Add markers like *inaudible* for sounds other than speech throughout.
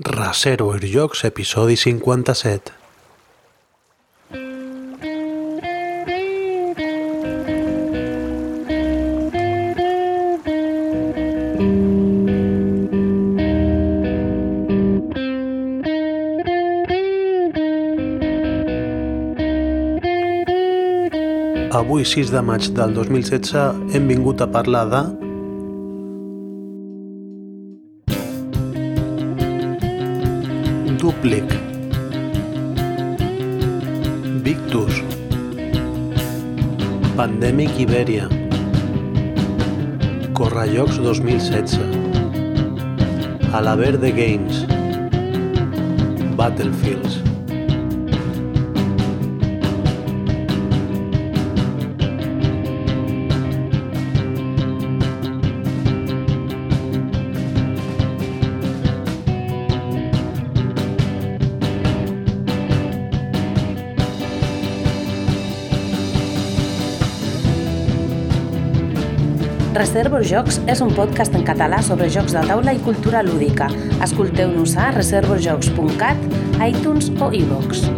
Reservoir Jocs, episodi 57. Avui, 6 de maig del 2016, hem vingut a parlar de Pandemic Iberia Corrallocs 2016 Alaverde Games. Battlefields Reservoir Jocs és un podcast en català sobre jocs de taula i cultura lúdica. Escolteu-nos a reservoirjocs.cat, iTunes o iVoox.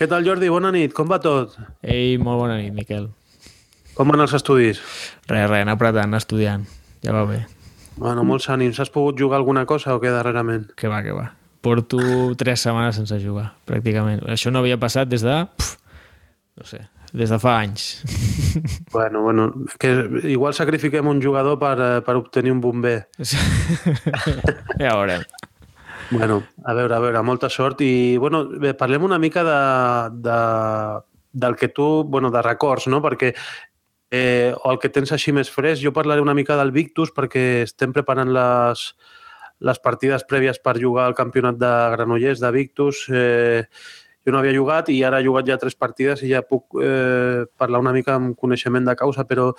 Què tal, Jordi? Bona nit. Com va tot? Ei, molt bona nit, Miquel. Com van els estudis? Res, res, anar apretant, estudiant. Ja va bé. Bueno, molts ànims. Has pogut jugar alguna cosa o què darrerament? Que va, que va. Porto tres setmanes sense jugar, pràcticament. Això no havia passat des de... Pff, no sé, des de fa anys. *laughs* Bueno, bueno, que igual sacrifiquem un jugador per, eh, per obtenir un bomber. *laughs* ja veurem. Bueno, a veure, a veure, molta sort. I, bueno, bé, parlem una mica de, de, del que tu... Bueno, de records, no? Perquè eh, el que tens així més fresc, jo parlaré una mica del Victus perquè estem preparant les, les partides prèvies per jugar al campionat de Granollers de Victus. Eh, jo no havia jugat i ara he jugat ja tres partides i ja puc eh, parlar una mica amb coneixement de causa, però,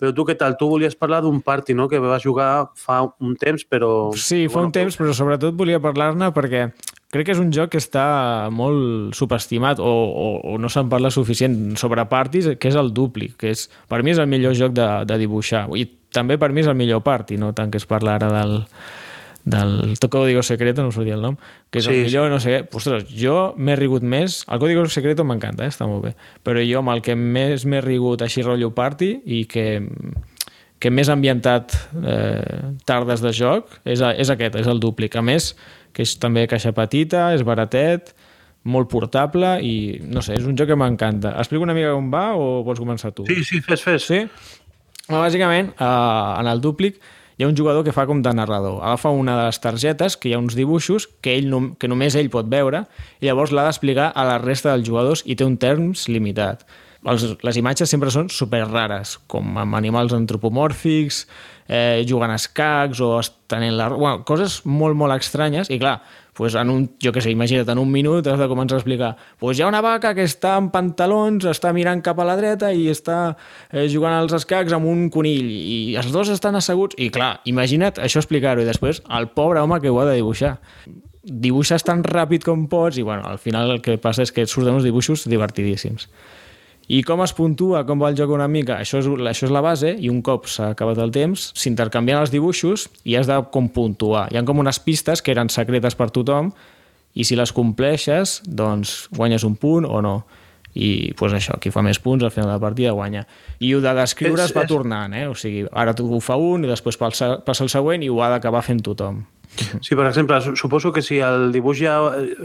però tu què tal? Tu volies parlar d'un party, no?, que vas jugar fa un temps, però... Sí, fa un temps, però sobretot volia parlar-ne perquè crec que és un joc que està molt subestimat o, o, o no se'n parla suficient sobre parties, que és el Dupli, que és, per mi és el millor joc de, de dibuixar. I també per mi és el millor party, no tant que es parla ara del, del Código Secreto, no em sortia el nom, que és Sí, el millor, no sé què. Ostres, jo m'he rigut més... El Código Secreto m'encanta, eh? està molt bé. Però jo amb el que més m'he rigut així rotllo party i que, que més ambientat eh, tardes de joc és, és aquest, és el dúplic. A més, que és també caixa petita, és baratet, molt portable i, no sé, és un joc que m'encanta. Explico una mica com va o vols començar tu? Sí, sí, fes, fes. Sí? Bàsicament, eh, en el dúplic hi ha un jugador que fa com de narrador. Agafa una de les targetes, que hi ha uns dibuixos, que, ell nom que només ell pot veure, i llavors l'ha d'explicar a la resta dels jugadors i té un temps limitat. Els, les imatges sempre són super rares, com amb animals antropomòrfics, eh, jugant a escacs o estenent la... Bueno, coses molt, molt estranyes, i clar, pues en un, jo què sé, imagina't, en un minut has de començar a explicar pues hi ha una vaca que està en pantalons, està mirant cap a la dreta i està eh, jugant als escacs amb un conill i els dos estan asseguts i clar, imagina't això explicar-ho i després el pobre home que ho ha de dibuixar. Dibuixes tan ràpid com pots i bueno, al final el que passa és que surten uns dibuixos divertidíssims i com es puntua, com va el joc una mica? Això és, això és la base i un cop s'ha acabat el temps s'intercanvien els dibuixos i has de com puntuar. Hi ha com unes pistes que eren secretes per tothom i si les compleixes, doncs guanyes un punt o no. I pues això, qui fa més punts al final de la partida guanya. I ho de descriure És- es va és- tornant, eh? O sigui, ara tu ho fa un i després passa, passa el següent i ho ha d'acabar fent tothom. Sí, per exemple, suposo que si el dibuix ja,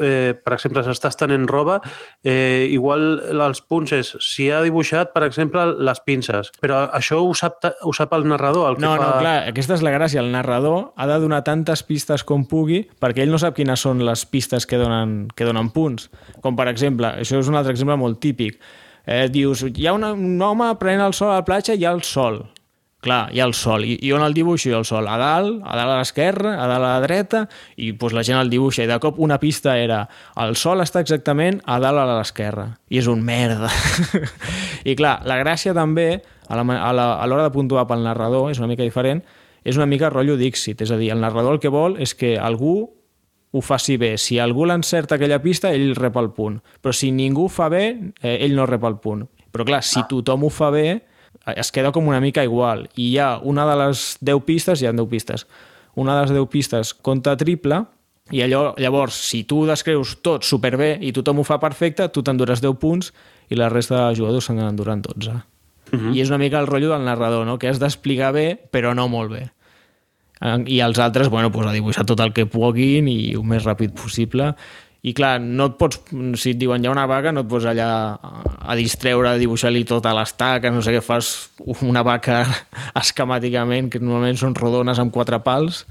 eh, per exemple, s'està estenent roba, eh, igual els punts és, si ha dibuixat, per exemple, les pinces, però això ho sap, ho sap el narrador? El que no, fa... no, clar, aquesta és la gràcia. El narrador ha de donar tantes pistes com pugui perquè ell no sap quines són les pistes que donen, que donen punts. Com, per exemple, això és un altre exemple molt típic, eh, dius, hi ha una, un home prenent el sol a la platja i hi ha el sol clar, hi ha el sol. I, i on el dibuixo? el sol a dalt, a dalt a l'esquerra, a dalt a la dreta, i pues, la gent el dibuixa. I de cop una pista era el sol està exactament a dalt a l'esquerra. I és un merda. *laughs* I clar, la gràcia també, a l'hora de puntuar pel narrador, és una mica diferent, és una mica rotllo Dixit. És a dir, el narrador el que vol és que algú ho faci bé. Si algú l'encerta aquella pista, ell rep el punt. Però si ningú fa bé, eh, ell no rep el punt. Però clar, si ah. tothom ho fa bé, es queda com una mica igual. I hi ha una de les 10 pistes, hi ha 10 pistes, una de les 10 pistes compta triple, i allò, llavors, si tu descreus tot superbé i tothom ho fa perfecte, tu t'enduràs 10 punts i la resta de jugadors s'han d'endurar 12. Uh -huh. I és una mica el rotllo del narrador, no? que has d'explicar bé, però no molt bé. I els altres, bueno, pues, a dibuixar tot el que puguin i el més ràpid possible i clar, no et pots, si et diuen hi ha una vaca, no et pots allà a distreure, a dibuixar-li tota l'estaca, no sé què, fas una vaca *laughs* esquemàticament, que normalment són rodones amb quatre pals,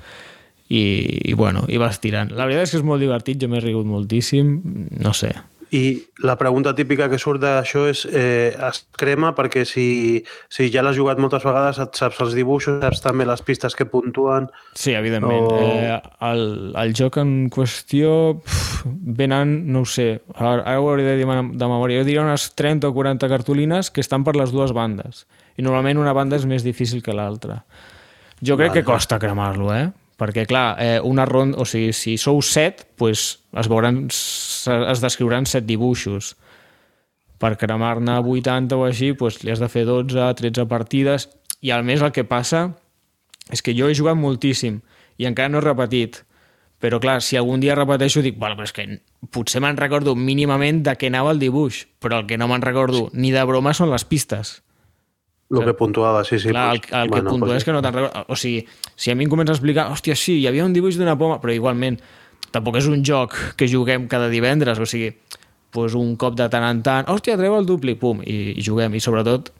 i, i bueno, i vas tirant. La veritat és que és molt divertit, jo m'he rigut moltíssim, no sé, i la pregunta típica que surt d'això és eh, es crema perquè si, si ja l'has jugat moltes vegades et saps els dibuixos, saps també les pistes que puntuen... Sí, evidentment. O... Eh, el, el joc en qüestió pf, venen, no ho sé, ara, ara ho hauré de dir de memòria, jo diria unes 30 o 40 cartolines que estan per les dues bandes. I normalment una banda és més difícil que l'altra. Jo crec vale. que costa cremar-lo, eh? Perquè clar, eh, una ronda, o sigui, si sou set, pues, es veuran, es descriuran set dibuixos. Per cremar-ne 80 o així, pues, li has de fer 12, 13 partides, i al més el que passa és que jo he jugat moltíssim i encara no he repetit, però clar, si algun dia repeteixo dic, bueno, però és que potser me'n recordo mínimament de què anava el dibuix, però el que no me'n recordo ni de broma són les pistes. El que puntuava, sí, sí. Clar, el, el bueno, que puntua pues, és que no te'n recordes. O sigui, si a mi em comença a explicar, hòstia, sí, hi havia un dibuix d'una poma, però igualment, tampoc és un joc que juguem cada divendres, o sigui, pues un cop de tant en tant, hòstia, treu el dupli, pum, i, i juguem. I sobretot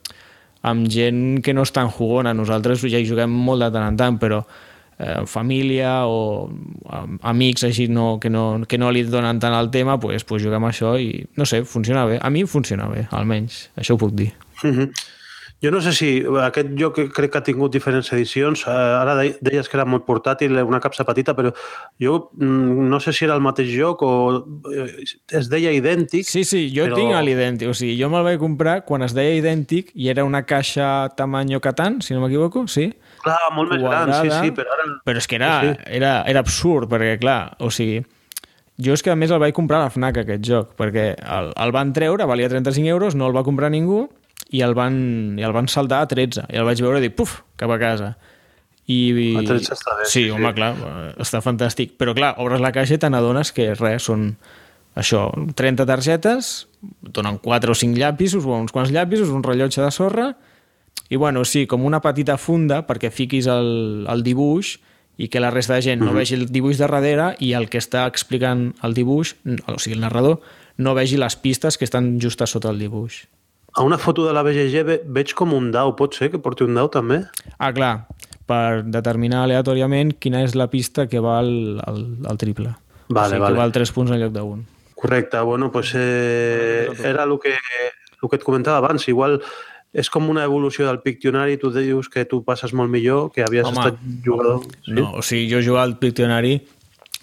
amb gent que no és tan jugona. Nosaltres ja hi juguem molt de tant en tant, però eh, família o amics així no, que, no, que no li donen tant el tema, pues, pues juguem això i, no sé, funciona bé. A mi funciona bé, almenys. Això ho puc dir. Mm -hmm. Jo no sé si aquest joc crec que ha tingut diferents edicions. Eh, ara deies que era molt portàtil, una capsa petita, però jo mm, no sé si era el mateix joc o eh, es deia idèntic. Sí, sí, jo però... tinc l'idèntic. O sigui, jo me'l vaig comprar quan es deia idèntic i era una caixa tamanyo Catan, si no m'equivoco, sí? Clar, molt més Quadrada, gran, sí, sí, però ara... Però és que era, sí. era, era absurd, perquè clar, o sigui, jo és que a més el vaig comprar a la FNAC, aquest joc, perquè el, el van treure, valia 35 euros, no el va comprar ningú, i el van, i el van saltar a 13. I el vaig veure i dic, puf, cap a casa. I, i... A 13 està bé. Sí, sí, home, clar, està fantàstic. Però clar, obres la caixa i te n'adones que res, són això, 30 targetes, donen 4 o 5 llapisos, o uns quants llapisos, un rellotge de sorra, i bueno, sí, com una petita funda perquè fiquis el, el dibuix i que la resta de gent no mm -hmm. vegi el dibuix de darrere i el que està explicant el dibuix, o sigui, el narrador, no vegi les pistes que estan just a sota el dibuix. A una foto de la BGG ve veig com un dau. Pot ser que porti un dau també? Ah, clar. Per determinar aleatòriament quina és la pista que va al, al, al triple. Vale, o sigui, vale. que val 3 punts en lloc d'un. Correcte. Bueno, pues, eh, era el que, el que et comentava abans. Igual és com una evolució del Pictionary, tu dius que tu passes molt millor, que havies Home, estat jugador... Sí? No, o sigui, jo jugar al Pictionary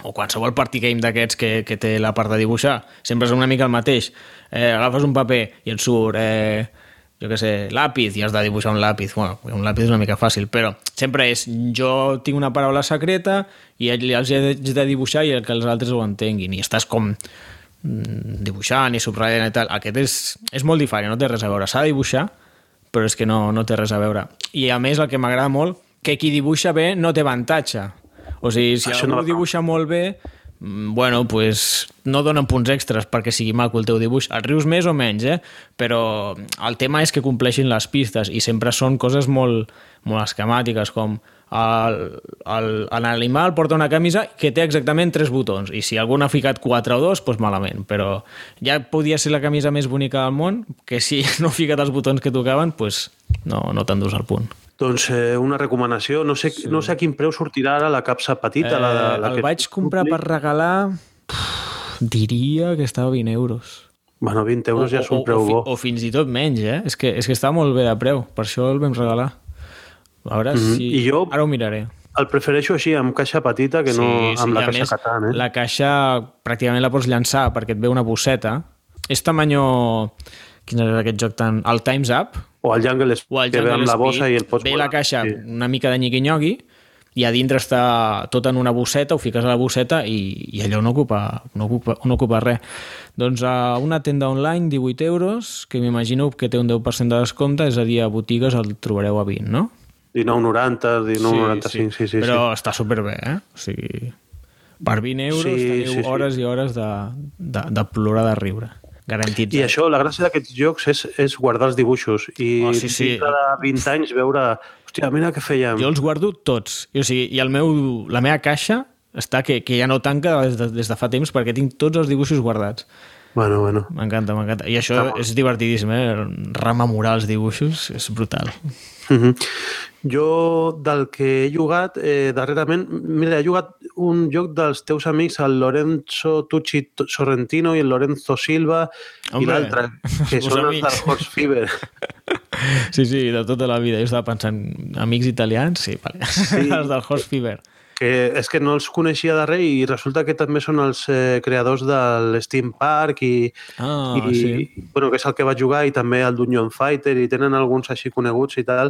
o qualsevol party game d'aquests que, que té la part de dibuixar, sempre és una mica el mateix. Eh, agafes un paper i et surt, eh, jo què sé, làpid, i has de dibuixar un làpid. Bueno, un làpid és una mica fàcil, però sempre és jo tinc una paraula secreta i els he de dibuixar i el que els altres ho entenguin. I estàs com mm, dibuixant i subratllant i tal. Aquest és, és molt diferent, no té res a veure. S'ha de dibuixar, però és que no, no té res a veure. I a més, el que m'agrada molt, que qui dibuixa bé no té avantatge o sigui, si Això algú no dibuixa molt bé, mm, bueno, pues no donen punts extras perquè sigui maco el teu dibuix. El rius més o menys, eh? Però el tema és que compleixin les pistes i sempre són coses molt, molt esquemàtiques, com l'animal porta una camisa que té exactament tres botons i si algú n'ha ficat quatre o dos, doncs malament però ja podia ser la camisa més bonica del món que si *laughs* no ha ficat els botons que tocaven, doncs no, no t'endús al punt. Doncs eh, una recomanació. No sé, sí. no sé a quin preu sortirà ara la capsa petita. Eh, la, de, la el que... vaig comprar per regalar... Pff, diria que estava a 20 euros. Bueno, 20 euros o, ja és un preu o, bo. O, fins i tot menys, eh? És que, és que està molt bé de preu, per això el vam regalar. A veure Mhm. si... I jo- Ara ho miraré. El prefereixo així, amb caixa petita, que no amb la a caixa Catan, eh? La caixa pràcticament la pots llançar perquè et ve una bosseta. És tamanyó... Quin és aquest joc tan... El Time's Up, O el Jungle Speed, o el que ve amb Jungle la bossa i el pots... Ve la caixa Sí. una mica de nyigui-nyogui i a dintre està tot en una bosseta, ho fiques a la bosseta i, i allò no ocupa, no, ocupa, no ocupa res. Doncs a una tenda online, 18 euros, que m'imagino que té un 10% de descompte, és a dir, a botigues el trobareu a 20, no? 19,90, 19,95, sí, sí, sí. Però està superbé, eh? O sigui, per 20 euros Sí, teniu sí, sí. hores i hores de, de, de plorar de riure. Garantit. I això, la gràcia d'aquests jocs és, és guardar els dibuixos i Oh, sí, sí. de 20 anys veure... Hòstia, mira què fèiem. Jo els guardo tots. I, o sigui, I el meu, la meva caixa està que, que ja no tanca des de, des de fa temps perquè tinc tots els dibuixos guardats. Bueno, bueno. M'encanta, m'encanta. I això Està molt. és divertidíssim, eh? Rememorar els dibuixos és brutal. Mhm. Jo, del que he jugat eh, darrerament, mira, he jugat un joc dels teus amics, el Lorenzo Tucci Sorrentino i el Lorenzo Silva i Hombre, l'altre, que els són els amics. del Horse Fever. *laughs* Sí, sí, de tota la vida. Jo estava pensant, amics italians? Sí, vale. Sí. *laughs* els del Horse Fever. que és que no els coneixia de res i resulta que també són els eh, creadors del Steam Park i, Ah, i sí. bueno, que és el que va jugar i també el Dungeon Fighter i tenen alguns així coneguts i tal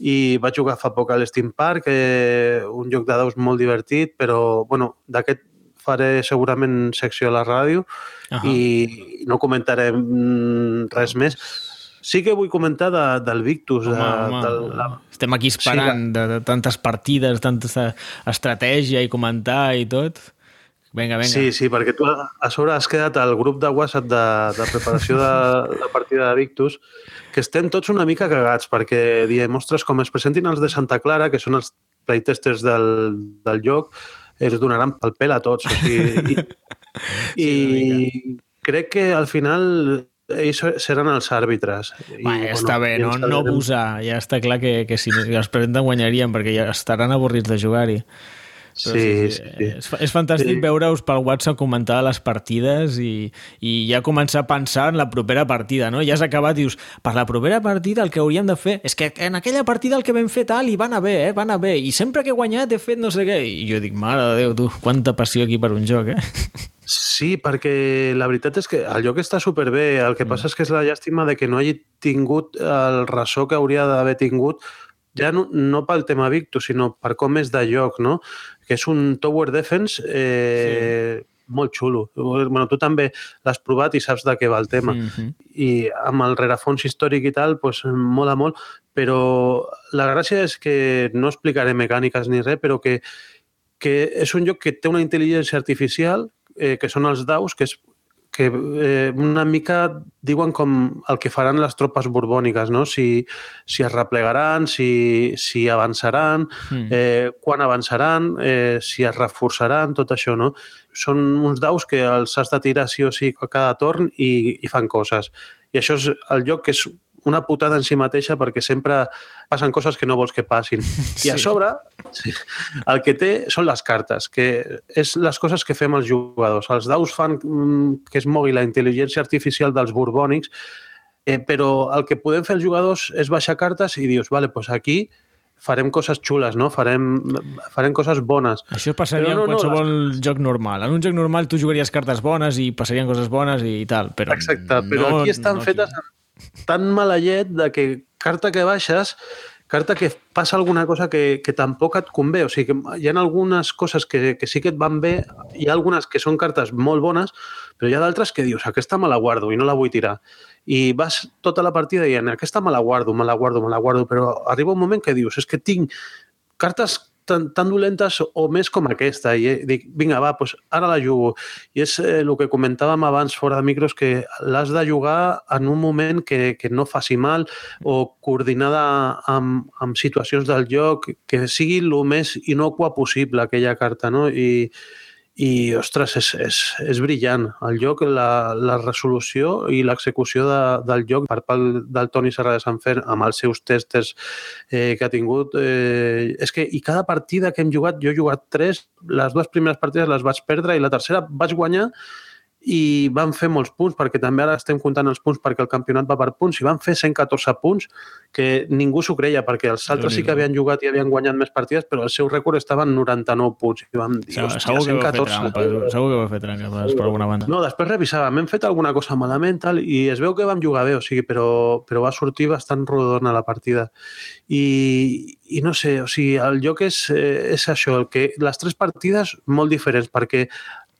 i vaig jugar fa poc al Steam Park eh, un joc de daus molt divertit però bueno, d'aquest faré segurament secció a la ràdio Ahà. i no comentaré mm, res més sí que vull comentar de, del Victus de, Home, home, de, la, Estem aquí esperant de, de tantes partides, tanta estratègia i comentar i tot. Vinga, vinga. Sí, sí, perquè tu a sobre has quedat al grup de WhatsApp de, de preparació de la partida de Victus, que estem tots una mica cagats, perquè diem, ostres, com es presentin els de Santa Clara, que són els playtesters del, del joc, es donaran pel pèl a tots. O sigui, i, *laughs* i crec que al final ells seran els àrbitres. I, Va, ja està bé, no, no abusar. Ja està clar que, que si es presenten guanyarien perquè ja estaran avorrits de jugar-hi. Però Sí, sí, sí. És, fa- és fantàstic Sí. veure-us pel WhatsApp comentar les partides i, i ja començar a pensar en la propera partida, no? Ja has acabat i dius, per la propera partida el que hauríem de fer és que en aquella partida el que vam fer tal i va anar bé, eh? va anar bé, i sempre que he guanyat he fet no sé què, i jo dic, mare de Déu, tu, quanta passió aquí per un joc, eh? Sí, perquè la veritat és que el joc està superbé. El que passa és que és la llàstima de que no hagi tingut el ressò que hauria d'haver tingut ja no, no pel tema Victus, sinó per com és de joc, no? Que és un tower defense eh, sí. molt xulo. Bueno, tu també l'has provat i saps de què va el tema. Mm -hmm. I amb el rerefons històric i tal, pues, mola molt, però la gràcia és que no explicaré mecàniques ni res, però que, que és un joc que té una intel·ligència artificial eh, que són els daus, que és que eh, una mica diuen com el que faran les tropes borbòniques, no? Si, si es replegaran, si, si avançaran, Mm. eh, quan avançaran, eh, si es reforçaran, tot això, no? Són uns daus que els has de tirar sí o sí a cada torn i, i fan coses. I això és el joc que és una putada en si mateixa perquè sempre passen coses que no vols que passin. *laughs* I a Sí. sobre, sí, el que té són les cartes, que és les coses que fem els jugadors. Els daus fan mm, que es mogui la intel·ligència artificial dels borbònics, eh, però el que podem fer els jugadors és baixar cartes i dius, vale, doncs aquí farem coses xules, no? farem, farem coses bones. Això passaria no, en no, qualsevol joc normal. En un joc normal tu jugaries cartes bones i passarien coses bones i tal, però Exacte, però no, aquí estan no fetes tan mala llet de que carta que baixes, carta que passa alguna cosa que, que tampoc et convé. O sigui, que hi ha algunes coses que, que sí que et van bé, hi ha algunes que són cartes molt bones, però hi ha d'altres que dius, aquesta me la guardo i no la vull tirar. I vas tota la partida dient, aquesta me la guardo, me la guardo, me la guardo, però arriba un moment que dius, és que tinc cartes tan, tan dolentes o més com aquesta. I dic, vinga, va, doncs ara la jugo. I és eh, el que comentàvem abans fora de micros, que l'has de jugar en un moment que, que no faci mal o coordinada amb, amb situacions del joc, que sigui el més inocua possible aquella carta, no? I, i, ostres, és, és, és brillant. El joc, la, la resolució i l'execució de, del joc per part del Toni Serra de Sant Fer amb els seus testes eh, que ha tingut. Eh, és que, i cada partida que hem jugat, jo he jugat tres, les dues primeres partides les vaig perdre i la tercera vaig guanyar i van fer molts punts, perquè també ara estem comptant els punts perquè el campionat va per punts, i van fer 114 punts, que ningú s'ho creia, perquè els altres sí que havien jugat i havien guanyat més partides, però el seu rècord estava en 99 punts. I vam dir, segur, que 114. Trampa, segur que va fer trampa, per alguna banda. No, després revisàvem, hem fet alguna cosa malament tal, i es veu que vam jugar bé, o sigui, però, però va sortir bastant rodona la partida. I, i no sé, o sigui, el joc és, eh, és això, el que les tres partides molt diferents, perquè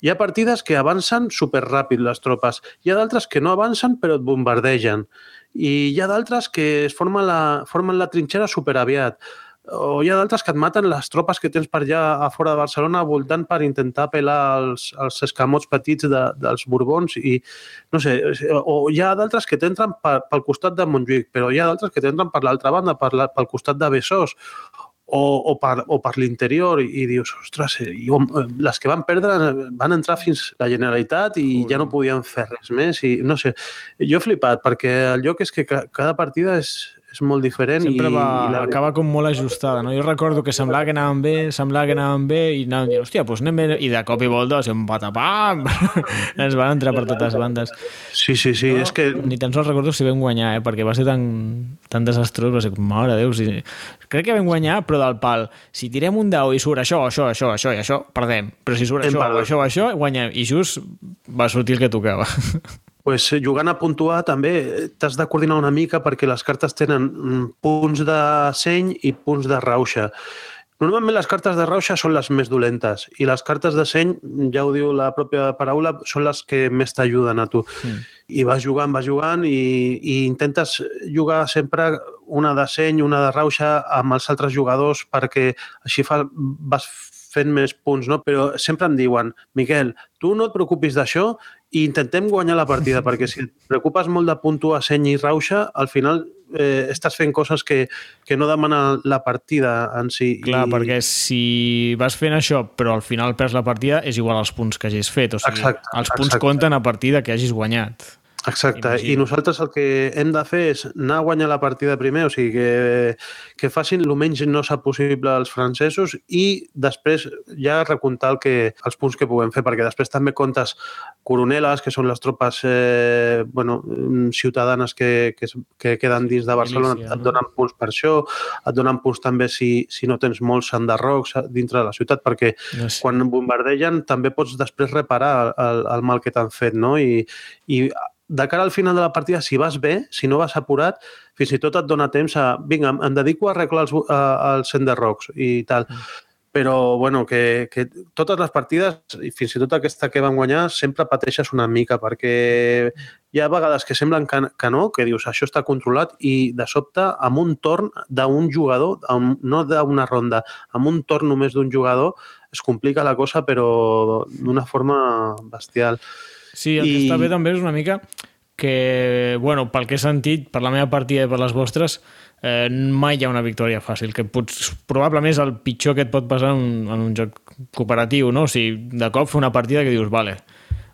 hi ha partides que avancen superràpid les tropes, hi ha d'altres que no avancen però et bombardegen i hi ha d'altres que es formen la, formen la trinxera superaviat o hi ha d'altres que et maten les tropes que tens per allà a fora de Barcelona voltant per intentar pelar els, els escamots petits de, dels Borbons i no sé, o hi ha d'altres que t'entren pel costat de Montjuïc, però hi ha d'altres que t'entren per l'altra banda, per la, pel costat de Besòs o, o per, o per l'interior i dius, ostres, eh, jo, eh, les que van perdre eh, van entrar fins la Generalitat i Ui. ja no podien fer res més i no sé, jo he flipat perquè el lloc és que cada partida és, és molt diferent. Sempre i, va, i la... acaba com molt ajustada, no? Jo recordo que semblava que anaven bé, semblava que anaven bé, i anàvem dient, hòstia, doncs anem bé, i de cop i volta, o sigui, un patapam, *laughs* ens van entrar per totes bandes. Sí, sí, sí, no, és que... Ni tan sols recordo si vam guanyar, eh? perquè va ser tan, tan desastrós, va ser, mare de Déu, si... crec que vam guanyar, però del pal. Si tirem un dau i surt això, això, això, això i això, perdem. Però si surt això, això, això, guanyem. I just va sortir el que tocava *laughs* pues, eh, jugant a puntuar també eh, t'has de coordinar una mica perquè les cartes tenen mm, punts de seny i punts de rauxa. Normalment les cartes de rauxa són les més dolentes i les cartes de seny, ja ho diu la pròpia paraula, són les que més t'ajuden a tu. Mm. I vas jugant, vas jugant i, i intentes jugar sempre una de seny, una de rauxa amb els altres jugadors perquè així fa, vas fent més punts, no? Però sempre em diuen, Miquel, tu no et preocupis d'això i intentem guanyar la partida, perquè si et preocupes molt de puntuar seny i rauxa, al final eh, estàs fent coses que, que no demanen la partida en si. Clar, I... perquè si vas fent això, però al final perds la partida, és igual als punts que hagis fet. O sigui, exacte, els punts exacte. compten a partir de que hagis guanyat. Exacte, Imagina. i nosaltres el que hem de fer és anar a guanyar la partida primer, o sigui, que, que facin el menys no sap possible els francesos i després ja recomptar el que, els punts que puguem fer, perquè després també comptes coroneles, que són les tropes eh, bueno, ciutadanes que, que, que queden dins de Barcelona, Milícia, et donen punts per això, et donen punts també si, si no tens molts enderrocs dintre de la ciutat, perquè no sé. quan bombardegen també pots després reparar el, el mal que t'han fet, no? I, i de cara al final de la partida, si vas bé, si no vas apurat, fins i tot et dona temps a... Vinga, em dedico a arreglar els, a, els Rocks i tal. Mm. Però, bueno, que, que totes les partides, i fins i tot aquesta que van guanyar, sempre pateixes una mica, perquè hi ha vegades que semblen que, que no, que dius això està controlat, i de sobte, amb un torn d'un jugador, amb, no d'una ronda, amb un torn només d'un jugador, es complica la cosa, però d'una forma bestial. Sí, el I... que està bé també és una mica que, bueno, pel que he sentit, per la meva partida i per les vostres, eh, mai hi ha una victòria fàcil, que pots, probablement és el pitjor que et pot passar en, en un joc cooperatiu, no? O sigui, de cop fer una partida que dius, vale,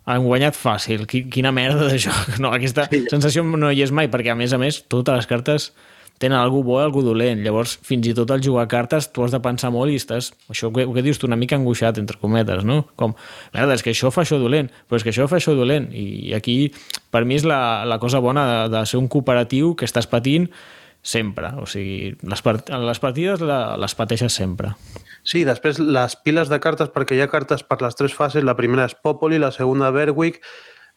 han guanyat fàcil, quina merda de joc. *laughs* No, aquesta sí. sensació no hi és mai, perquè a més a més totes les cartes tenen algú bo i algú dolent. Llavors, fins i tot al jugar cartes, tu has de pensar molt i estàs, això que, que dius tu, una mica angoixat, entre cometes, no? Com, merda, és que això fa això dolent, però és que això fa això dolent. I aquí, per mi, és la, la cosa bona de, de ser un cooperatiu que estàs patint sempre. O sigui, les, part les partides les pateixes sempre. Sí, després les piles de cartes, perquè hi ha cartes per les tres fases. La primera és Popoli, la segona Berwick,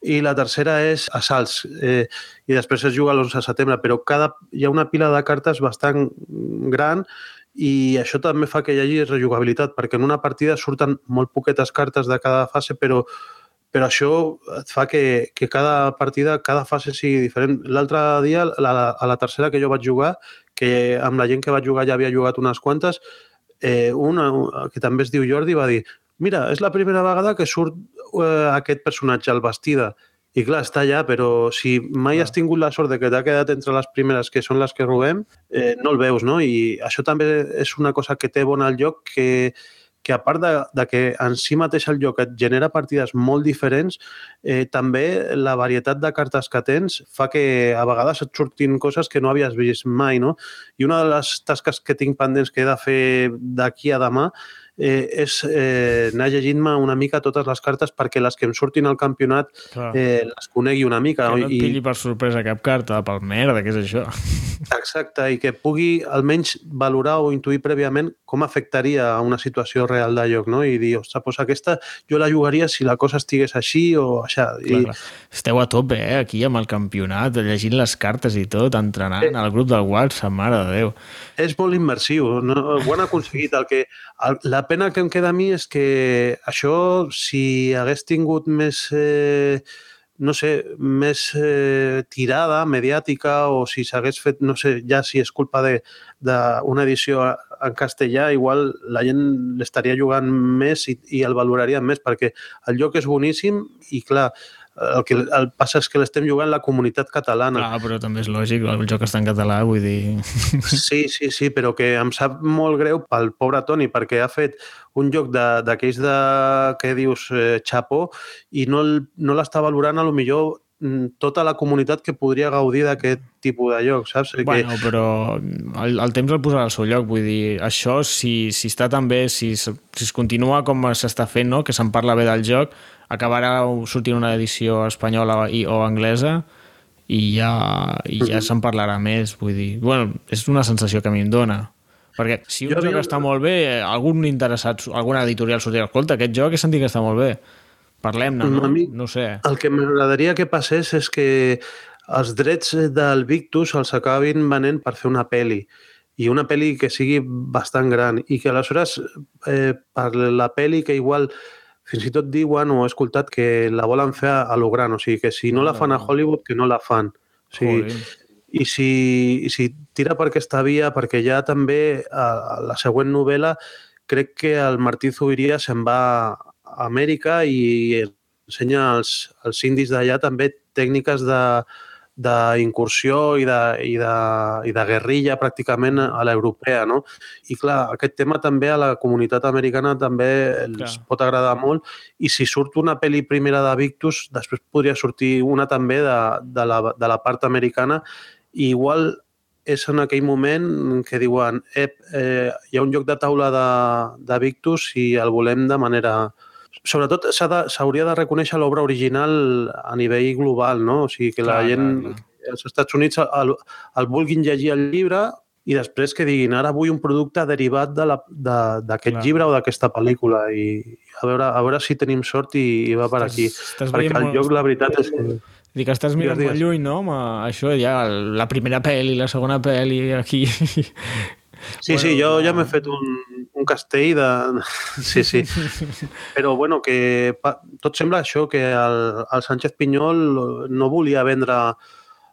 i la tercera és assalts eh, i després es juga l'11 de setembre, però cada, hi ha una pila de cartes bastant gran i això també fa que hi hagi rejugabilitat, perquè en una partida surten molt poquetes cartes de cada fase, però, però això et fa que, que cada partida, cada fase sigui diferent. L'altre dia, la, a la tercera que jo vaig jugar, que amb la gent que vaig jugar ja havia jugat unes quantes, eh, un que també es diu Jordi va dir mira, és la primera vegada que surt eh, aquest personatge al Bastida. I clar, està allà, però si mai has tingut la sort de que t'ha quedat entre les primeres, que són les que robem, eh, no el veus, no? I això també és una cosa que té bona al lloc, que, que a part de, de que en si mateix el joc et genera partides molt diferents, eh, també la varietat de cartes que tens fa que a vegades et surtin coses que no havies vist mai, no? I una de les tasques que tinc pendents que he de fer d'aquí a demà eh, és eh, anar llegint-me una mica totes les cartes perquè les que em surtin al campionat eh, les conegui una mica. Que no et pilli per sorpresa cap carta, pel merda, què és això? *laughs* Exacte, i que pugui almenys valorar o intuir prèviament com afectaria a una situació real de lloc, no? I dir, ostres, doncs aquesta jo la jugaria si la cosa estigués així o això. Clar, I... clar. Esteu a tope, eh, aquí amb el campionat, llegint les cartes i tot, entrenant eh... al grup del WhatsApp, mare de Déu. És molt immersiu, no? ho han aconseguit. El que, el, la pena que em queda a mi és que això, si hagués tingut més... Eh, no sé, més eh, tirada mediàtica o si s'hagués fet, no sé, ja si és culpa d'una edició en castellà, igual la gent l'estaria jugant més i, i el valoraria més, perquè el joc és boníssim i, clar, el que el passa és que l'estem jugant la comunitat catalana. Ah, però també és lògic, el joc està en català, vull dir... *laughs* Sí, sí, sí, però que em sap molt greu pel pobre Toni, perquè ha fet un joc d'aquells de, de, que dius eh, xapó i no, no l'està valorant a lo millor mm, tota la comunitat que podria gaudir d'aquest tipus de lloc, saps? Bueno, que... però el, el temps el posarà al seu lloc, vull dir, això, si, si està tan bé, si, si es continua com s'està fent, no? que se'n parla bé del joc, acabarà sortint una edició espanyola i, o anglesa i ja, i ja se'n parlarà més, vull dir... Bueno, és una sensació que a mi em dóna. Perquè si un jo joc havia... està molt bé, algun interessat, alguna editorial sortirà, escolta, aquest joc he sentit que està molt bé. Parlem-ne, no? Mi, no sé. El que m'agradaria que passés és que els drets del Victus els acabin venent per fer una peli i una peli que sigui bastant gran i que aleshores eh, per la peli que igual fins i tot diuen o he escoltat que la volen fer a, lo gran, o sigui, que si no la fan a Hollywood, que no la fan. O sigui, i si, i si tira per aquesta via, perquè ja també a, a la següent novel·la crec que el Martí Zubiria se'n va a Amèrica i ensenya als, als indis d'allà també tècniques de, d'incursió i, de, i, de, i de guerrilla pràcticament a l'europea, no? I clar, aquest tema també a la comunitat americana també els clar. pot agradar molt i si surt una pel·li primera de Victus, després podria sortir una també de, de, la, de la part americana i igual és en aquell moment que diuen eh, eh, hi ha un joc de taula de, de Victus i el volem de manera sobretot s'hauria de, de reconèixer l'obra original a nivell global, no? O sigui, que la clar, gent clar, clar. als Estats Units el, el vulguin llegir el llibre i després que diguin ara vull un producte derivat d'aquest de de, llibre o d'aquesta pel·lícula i a veure, a veure si tenim sort i, i va per aquí. Estàs Perquè el joc, la veritat és que... Dic que estàs mirant molt lluny, no? Amb això ja, la primera pel·li, la segona pel·li, aquí... Sí, bueno, sí, jo ja m'he fet un, un castell de... *laughs* Sí, sí. *laughs* Però, bueno, que tot sembla això, que el, el Sánchez Pinyol no volia vendre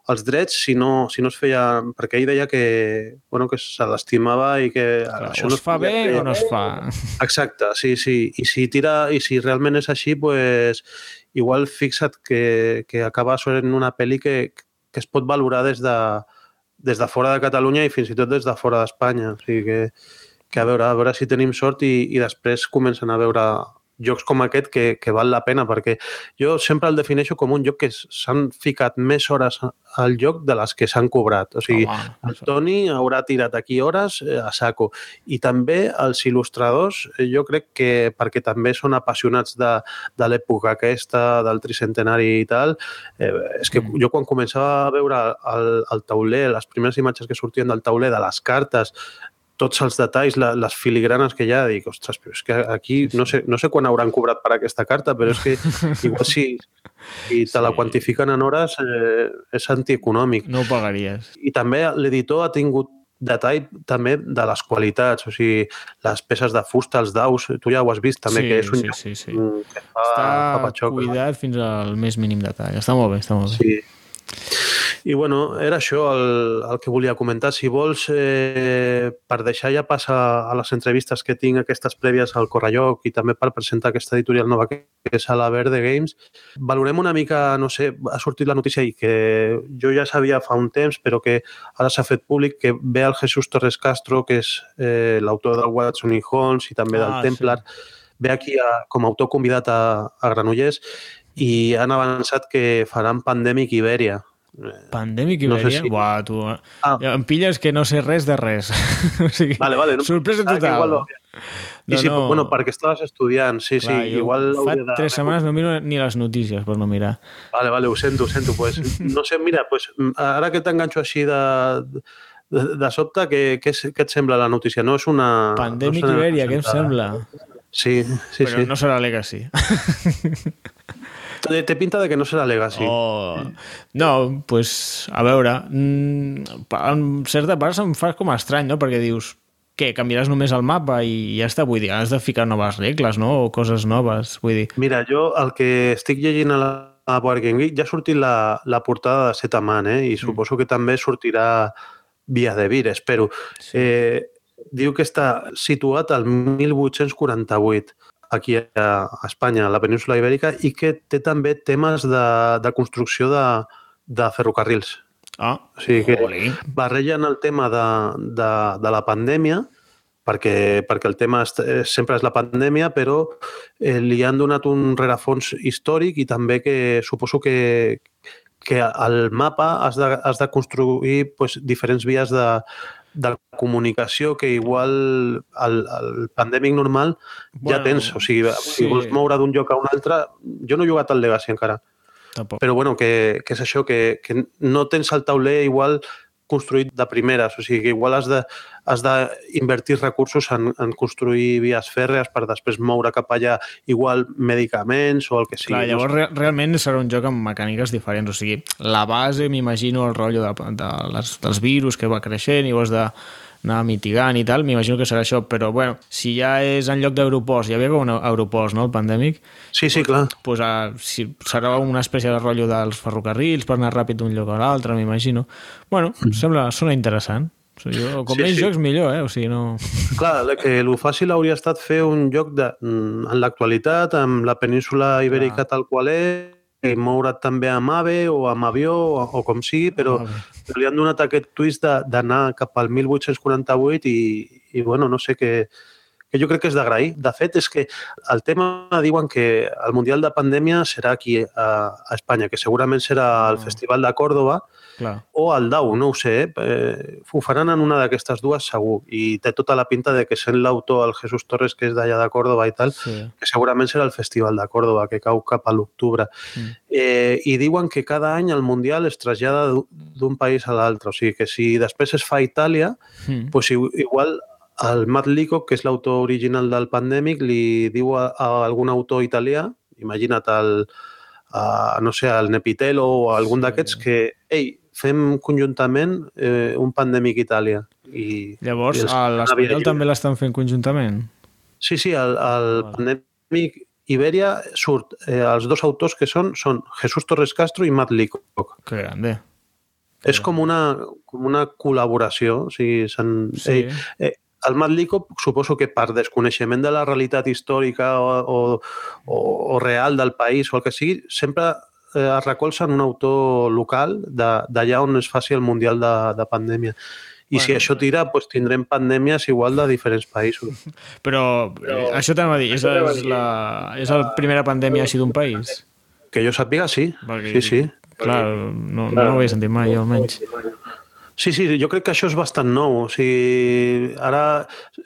els drets si no, si no es feia... Perquè ell deia que, bueno, que se l'estimava i que... Clar, això no es fa bé fer. o no es fa. Exacte, sí, sí. I si, tira, i si realment és així, pues, igual fixa't que, que acaba sent una pel·li que, que es pot valorar des de, des de fora de Catalunya i fins i tot des de fora d'Espanya. O sigui que que a veure, a veure si tenim sort i, i després comencen a veure jocs com aquest que, que val la pena, perquè jo sempre el defineixo com un joc que s'han ficat més hores al joc de les que s'han cobrat. O sigui, Home, el Toni haurà tirat aquí hores eh, a saco. I també els il·lustradors, eh, jo crec que perquè també són apassionats de, de l'època aquesta, del tricentenari i tal, eh, és que mm. jo quan començava a veure el, el tauler, les primeres imatges que sortien del tauler, de les cartes, tots els detalls, la, les filigranes que hi ha, dic, ostres, però és que aquí no sé, no sé quan hauran cobrat per aquesta carta, però és que *laughs* igual si, si te sí. la quantifiquen en hores eh, és antieconòmic. No ho pagaries. I també l'editor ha tingut detall també de les qualitats, o sigui, les peces de fusta, els daus, tu ja ho has vist també, sí, que és un sí, sí, sí. que fa, està fa patxoc, cuidat no? fins al més mínim detall. Està molt bé, està molt bé. Sí. I bueno, era això el, el que volia comentar. Si vols, eh, per deixar ja passar a les entrevistes que tinc aquestes prèvies al Corralloc i també per presentar aquesta editorial nova que és a la Verde Games, valorem una mica, no sé, ha sortit la notícia i que jo ja sabia fa un temps, però que ara s'ha fet públic, que ve el Jesús Torres Castro, que és eh, l'autor del Watson i Holmes i també del Ah, Templar, ve aquí a, com a autor convidat a, a Granollers i han avançat que faran Pandemic Ibèria. Pandèmic No sé si- Buah, tu... Ah. Ja Em pilles que no sé res de res. *laughs* o sigui, Vale, vale. No, sorpresa que total. Igual, lo- No, sí, no. bueno, perquè estaves estudiant, sí, Clar, sí, igual... Fa de- tres setmanes no miro ni les notícies per no mirar. Vale, vale, ho sento, ho sento. Pues, *laughs* no sé, mira, pues, ara que t'enganxo així de, de, de sobte, què, què, què et sembla la notícia? No és una... Pandèmic no Ibèria, què em sembla? Sí, sí, Però sí. no serà Legacy. *laughs* Té, té pinta de que no serà Legacy. Oh. No, pues, a veure, mm, en certa part se'm fa com estrany, no? Perquè dius, què, canviaràs només el mapa i ja està, vull dir, has de ficar noves regles, no? O coses noves, vull dir... Mira, jo el que estic llegint a la a Board Game Geek ja ha sortit la, la portada de Setaman, eh? i suposo que també sortirà Via de Vir, espero. Sí. Eh, diu que està situat al 1848 aquí a, Espanya, a la península Ibèrica, i que té també temes de, de construcció de, de ferrocarrils. Ah, O sigui que Jolín. barregen el tema de, de, de la pandèmia, perquè, perquè el tema est- eh, sempre és la pandèmia, però eh, li han donat un rerefons històric i també que suposo que, que al mapa has de, has de construir pues, diferents vies de, de comunicació que igual al, al pandèmic normal Bueno, ja tens. O sigui, sí. si vols moure d'un lloc a un altre... Jo no he jugat al Legacy encara, Tampoc. però bueno, que, que és això, que, que no tens el tauler igual construït de primeres, o sigui que igual has de has d'invertir recursos en, en construir vies fèrrees per després moure cap allà igual medicaments o el que sigui. Clar, llavors re realment serà un joc amb mecàniques diferents, o sigui, la base, m'imagino, el rotllo de, de les, dels virus que va creixent i ho has de anar mitigant i tal, m'imagino que serà això, però bueno, si ja és en lloc d'aeroports, hi havia com un aeroports, no?, el pandèmic, Sí, sí, clar. pues, uh, si serà una espècie de rotllo dels ferrocarrils per anar ràpid d'un lloc a l'altre, m'imagino. Bueno, sembla, sona interessant. O sigui, jo, com Sí, més sí. jocs, millor, eh? O sigui, no... *laughs* Clar, que el fàcil hauria estat fer un joc de, mm, en l'actualitat, amb la península ibèrica tal qual és, i moure't també amb AVE o amb avió o, o com sigui, però, AVE. però li han donat aquest twist d'anar cap al 1848 i, i bueno, no sé què, que jo crec que és d'agrair. De fet, és que el tema diuen que el Mundial de Pandèmia serà aquí a, a Espanya, que segurament serà el Ah. Festival de Còrdoba, Clar. o al DAU, no ho sé, eh? eh ho faran en una d'aquestes dues segur i té tota la pinta de que sent l'autor el Jesús Torres que és d'allà de Còrdoba i tal, Sí. que segurament serà el Festival de Còrdoba que cau cap a l'octubre. Mm. Eh, I diuen que cada any el Mundial es trasllada d'u- d'un país a l'altre, o sigui que si després es fa a Itàlia, Mm. pues igual el Matt Leacock, que és l'autor original del Pandèmic, li diu a, a algun autor italià, imagina't el, a, no sé, el Nepitelo o algun Sí. d'aquests, que, ei, fem conjuntament eh, un Pandèmic Itàlia. I, Llavors, i l'Espanyol també l'estan fent conjuntament? Sí, sí, el, el Vale. Pandèmic Ibèria surt, eh, els dos autors que són són Jesús Torres Castro i Matt Leacock. Que grande. És com una, com una col·laboració, o sigui. Sí. Ei, eh, el Matt Leacock suposo que per desconeixement de la realitat històrica o, o, o, real del país o el que sigui, sempre eh, es recolza en un autor local de- d'allà on es faci el Mundial de, de Pandèmia. I si Bueno. això tira, doncs tindrem pandèmies igual de diferents països. *laughs* Però, eh, això t'anava a dir, és, és, la, és la primera pandèmia així d'un país? Que jo sàpiga, sí. Perquè, Sí, sí. Clar, no, no ho havia sentit mai, jo almenys. Sí, sí, jo crec que això és bastant nou. O sigui, ara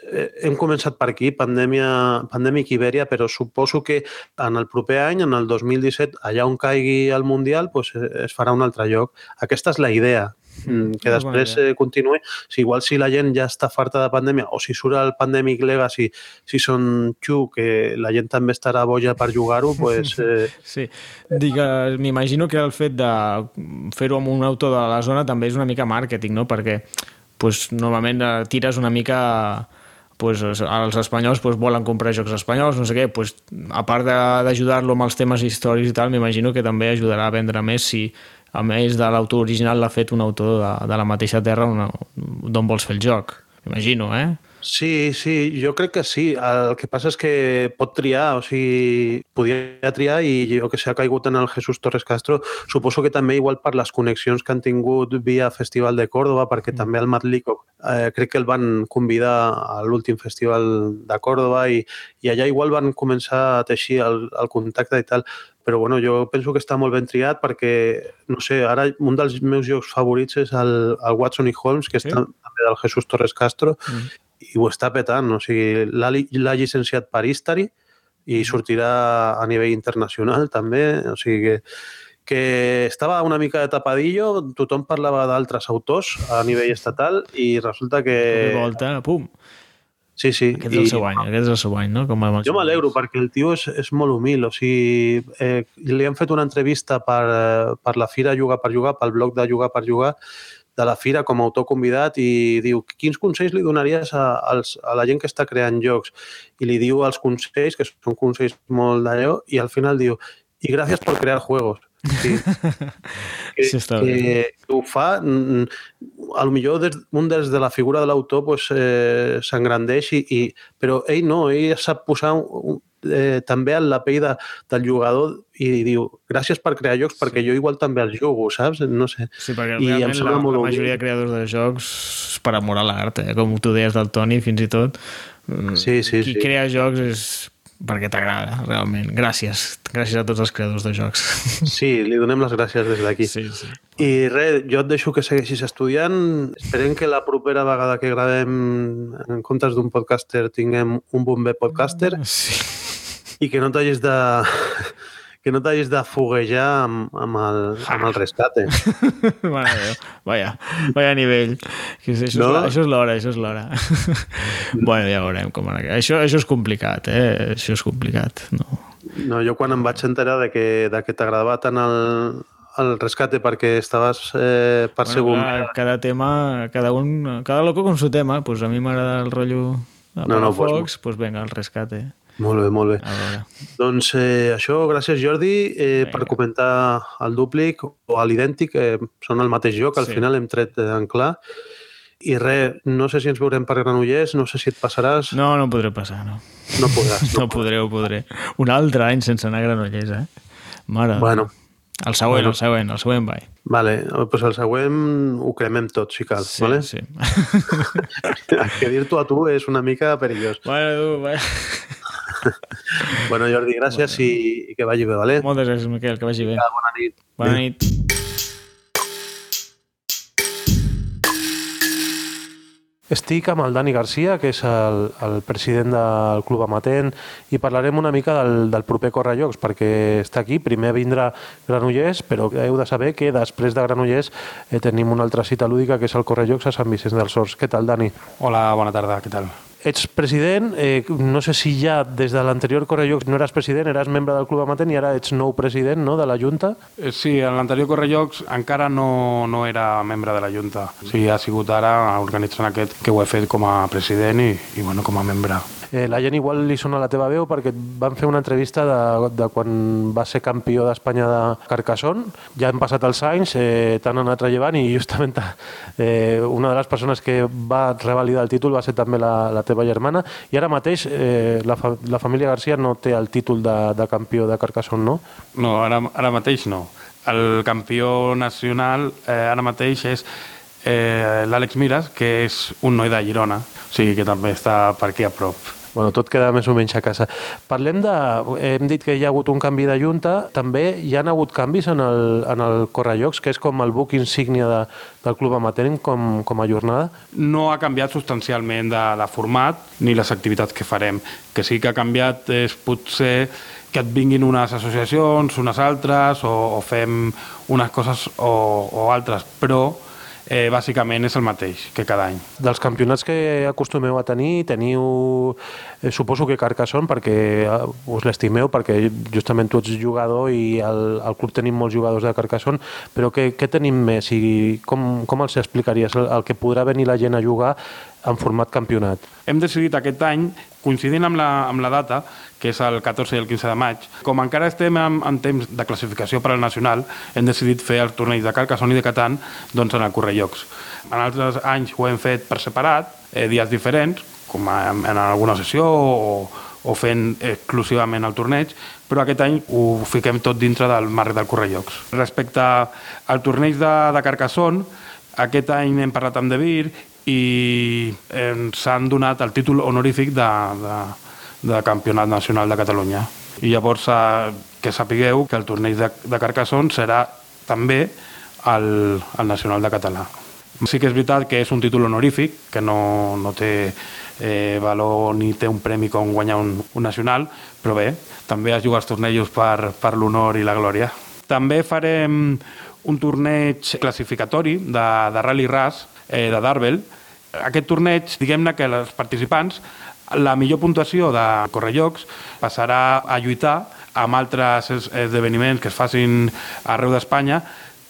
eh, hem començat per aquí, pandèmia, pandèmic Ibèria, però suposo que en el proper any, en el 2017, allà on caigui el Mundial, doncs es farà un altre lloc. Aquesta és la idea, *laughs* que és bona després eh, continuï. Si igual si la gent ja està farta de pandèmia, o si surt el Pandemic Legacy, si són xu, que la gent també estarà boja per jugar-ho, doncs... *laughs* Eh, Sí, dic, eh, m'imagino que el fet de fer-ho amb un autor de la zona també és una mica màrqueting, no? Perquè pues, normalment eh, tires una mica pues, els espanyols pues, volen comprar jocs espanyols, no sé què, pues, a part d'ajudar-lo amb els temes històrics i tal, m'imagino que també ajudarà a vendre més si a més de l'autor original l'ha fet un autor de, de la mateixa terra d'on vols fer el joc, imagino, eh? Sí, sí, jo crec que sí. El que passa és que pot triar, o sigui, podia triar i jo que sé, ha caigut en el Jesús Torres Castro. Suposo que també igual per les connexions que han tingut via Festival de Córdoba, perquè mm. també el Matt Leacock eh, crec que el van convidar a l'últim festival de Córdoba i, i allà igual van començar a teixir el, el contacte i tal però bueno, jo penso que està molt ben triat perquè, no sé, ara un dels meus jocs favorits és el, el Watson i Holmes, que sí? està també del Jesús Torres Castro, mm i ho està petant. O sigui, l'ha llicenciat per Istari i sortirà a nivell internacional també. O sigui que, que estava una mica de tapadillo, tothom parlava d'altres autors a nivell estatal i resulta que... De volta, pum! Sí, sí. Aquest és el seu any, aquest és el seu any, no? Com a jo m'alegro perquè el tio és, és molt humil, o sigui, eh, li han fet una entrevista per, eh, per la Fira Jugar per Jugar, pel blog de Jugar per Jugar, de la fira com a autor convidat i diu quins consells li donaries a, als, a la gent que està creant jocs i li diu els consells, que són consells molt d'allò, i al final diu i gràcies per crear juegos. Sí. que, *laughs* sí, està bé. que ho fa, a lo millor des, un des de la figura de l'autor pues, eh, s'engrandeix, i, i, però ell no, ell sap posar un, eh, també en la pell de, del jugador i diu, gràcies per crear jocs perquè sí. jo igual també els jugo, saps? No sé. Sí, perquè I realment la, la majoria de creadors de jocs és per amor a l'art, eh? com tu deies del Toni fins i tot. Mm, sí, sí, Qui sí. crea jocs és perquè t'agrada, realment. Gràcies. Gràcies a tots els creadors de jocs. *laughs* Sí, li donem les gràcies des d'aquí. Sí, sí. I res, jo et deixo que segueixis estudiant. Esperem que la propera vegada que gravem en comptes d'un podcaster tinguem un bomber podcaster. Sí i que no t'hagis de que no t'hagis de foguejar amb, amb, el, amb el rescate. *laughs* Mare Déu, vaya, vaya nivell. Això, no? és, és l'hora, això és l'hora. *laughs* bueno, ja veurem com ara. Això, això és complicat, eh? Això és complicat, no? No, jo quan em vaig enterar de que, de que t'agradava tant el, el rescate perquè estaves eh, per bueno, segon. Clar, cada tema, cada un, cada loco con su tema, pues a mi m'agrada el rotllo de no, no, Fox, pues, pues venga, el rescate. Molt bé, molt bé. Doncs eh, això, gràcies Jordi eh, per comentar el dúplic o l'idèntic, eh, són el mateix joc, al sí. final hem tret en clar. I res, no sé si ens veurem per Granollers, no sé si et passaràs. No, no podré passar, no. No podràs. No, *laughs* no podré, ho podré. Un altre any sense anar a Granollers, eh? Mare. Bueno. El següent, bueno. el següent, el següent vai. Vale, doncs el següent ho cremem tot, si cal. Sí, vale? sí. *laughs* que dir-t'ho a tu és una mica perillós. Bueno, tu, bueno. *laughs* bueno, Jordi, gràcies bueno. i, i que vagi bé, vale? Moltes gràcies, Miquel, que vagi bé. Ja, bona nit. Bona nit. Estic amb el Dani Garcia, que és el, el president del Club Amatent, i parlarem una mica del, del proper Correllocs, perquè està aquí, primer vindrà Granollers, però heu de saber que després de Granollers eh, tenim una altra cita lúdica, que és el Correllocs a Sant Vicenç dels Horts. Què tal, Dani? Hola, bona tarda, què tal? Ets president, eh, no sé si ja des de l'anterior Correllocs no eres president, eres membre del Club Amatent i ara ets nou president no, de la Junta? Eh, sí, en l'anterior Correllocs encara no, no era membre de la Junta. Sí, ha sigut ara organitzant aquest que ho he fet com a president i, i bueno, com a membre eh, la gent igual li sona la teva veu perquè van fer una entrevista de, de quan va ser campió d'Espanya de Carcassonne. Ja han passat els anys, eh, t'han anat rellevant i justament *laughs* eh, una de les persones que va revalidar el títol va ser també la, la teva germana i ara mateix eh, la, fa, la família Garcia no té el títol de, de campió de Carcassonne, no? No, ara, ara mateix no. El campió nacional eh, ara mateix és eh, l'Àlex Miras, que és un noi de Girona, o sigui que també està per aquí a prop. Bueno, tot queda més o menys a casa. Parlem de... Hem dit que hi ha hagut un canvi de junta. També hi han hagut canvis en el, en el Correllocs, que és com el buc insígnia de, del Club Amateur com, com a jornada? No ha canviat substancialment de, de format ni les activitats que farem. Que sí que ha canviat és potser que et vinguin unes associacions, unes altres, o, o fem unes coses o, o altres, però eh, bàsicament és el mateix que cada any. Dels campionats que acostumeu a tenir, teniu, eh, suposo que Carcassonne, perquè eh, us l'estimeu, perquè justament tu ets jugador i al, al club tenim molts jugadors de Carcassonne, però què, què tenim més i com, com els explicaries? El, el que podrà venir la gent a jugar en format campionat. Hem decidit aquest any, coincidint amb la, amb la data, que és el 14 i el 15 de maig, com encara estem en, en temps de classificació per al nacional, hem decidit fer el torneig de Carcassonne i de Catan doncs, en el Correllocs. En altres anys ho hem fet per separat, eh, dies diferents, com en, en alguna sessió o, o fent exclusivament el torneig, però aquest any ho fiquem tot dintre del marc del Correllocs. Respecte al torneig de, de Carcassonne, aquest any hem parlat amb De Vir i ens han donat el títol honorífic de, de, de Campionat Nacional de Catalunya. I llavors eh, que sapigueu que el torneig de, de Carcassonne serà també el, el Nacional de Català. Sí que és veritat que és un títol honorífic, que no, no té eh, valor ni té un premi com guanyar un, un nacional, però bé, també es juga els tornejos per, per l'honor i la glòria. També farem un torneig classificatori de, de Rally Ras, eh, de Darvel. Aquest torneig, diguem-ne que els participants, la millor puntuació de Correllocs passarà a lluitar amb altres esdeveniments que es facin arreu d'Espanya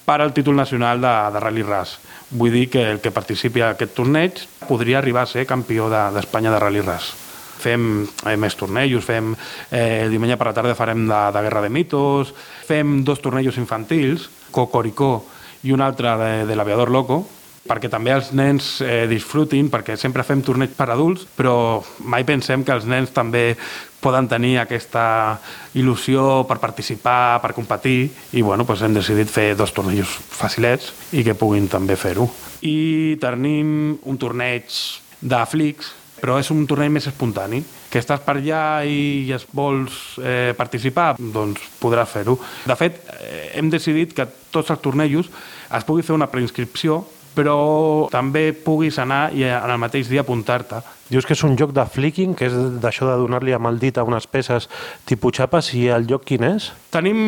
per al títol nacional de, de Rally Ras. Vull dir que el que participi a aquest torneig podria arribar a ser campió d'Espanya de, de Rally Ras fem eh, més tornejos, fem eh, diumenge per la tarda farem de, de Guerra de Mitos, fem dos tornejos infantils, Cocoricó i un altre de, de l'Aviador Loco, perquè també els nens eh, disfrutin, perquè sempre fem torneig per adults, però mai pensem que els nens també poden tenir aquesta il·lusió per participar, per competir, i bueno, doncs hem decidit fer dos tornejos facilets i que puguin també fer-ho. I tenim un torneig de flics, però és un torneig més espontani, que estàs per allà i es vols eh, participar, doncs podràs fer-ho. De fet, eh, hem decidit que tots els tornejos es pugui fer una preinscripció però també puguis anar i en el mateix dia apuntar-te. Dius que és un joc de flicking, que és d'això de donar-li amb el dit a unes peces tipus xapes, i el joc quin és? Tenim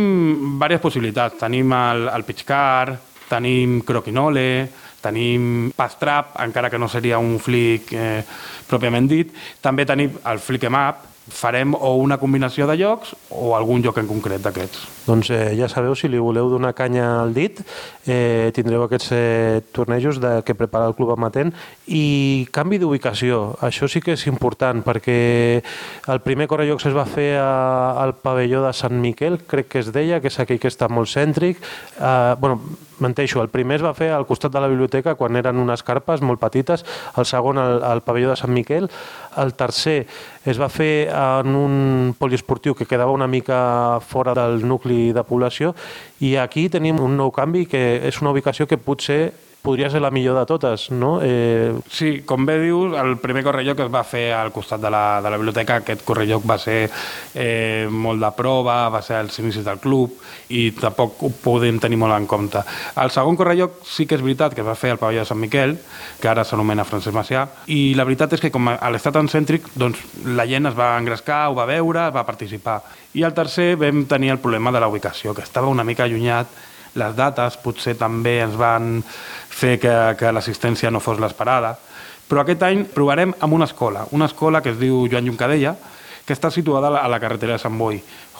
diverses possibilitats. Tenim el, el pitch car, tenim croquinole, tenim pass trap, encara que no seria un flick eh, pròpiament dit. També tenim el flick em up, farem o una combinació de jocs o algun joc en concret d'aquests. Doncs eh, ja sabeu, si li voleu donar canya al dit, eh, tindreu aquests eh, tornejos de, que prepara el Club Amatent i canvi d'ubicació. Això sí que és important perquè el primer correjocs es va fer a, al pavelló de Sant Miquel, crec que es deia, que és aquell que està molt cèntric. Eh, bueno, menteixo, el primer es va fer al costat de la biblioteca quan eren unes carpes molt petites, el segon al, al pavelló de Sant Miquel, el tercer es va fer en un poliesportiu que quedava una mica fora del nucli de població i aquí tenim un nou canvi que és una ubicació que potser podria ser la millor de totes, no? Eh... Sí, com bé dius, el primer correlloc es va fer al costat de la, de la biblioteca, aquest correlloc va ser eh, molt de prova, va ser als inicis del club i tampoc ho podem tenir molt en compte. El segon correlloc sí que és veritat que es va fer al pavelló de Sant Miquel, que ara s'anomena Francesc Macià, i la veritat és que com a l'estat tan cèntric, doncs la gent es va engrescar, ho va veure, va participar. I el tercer vam tenir el problema de la ubicació, que estava una mica allunyat les dates potser també ens van fer que, que l'assistència no fos l'esperada. Però aquest any provarem amb una escola, una escola que es diu Joan Juncadella, que està situada a la carretera de Sant Boi,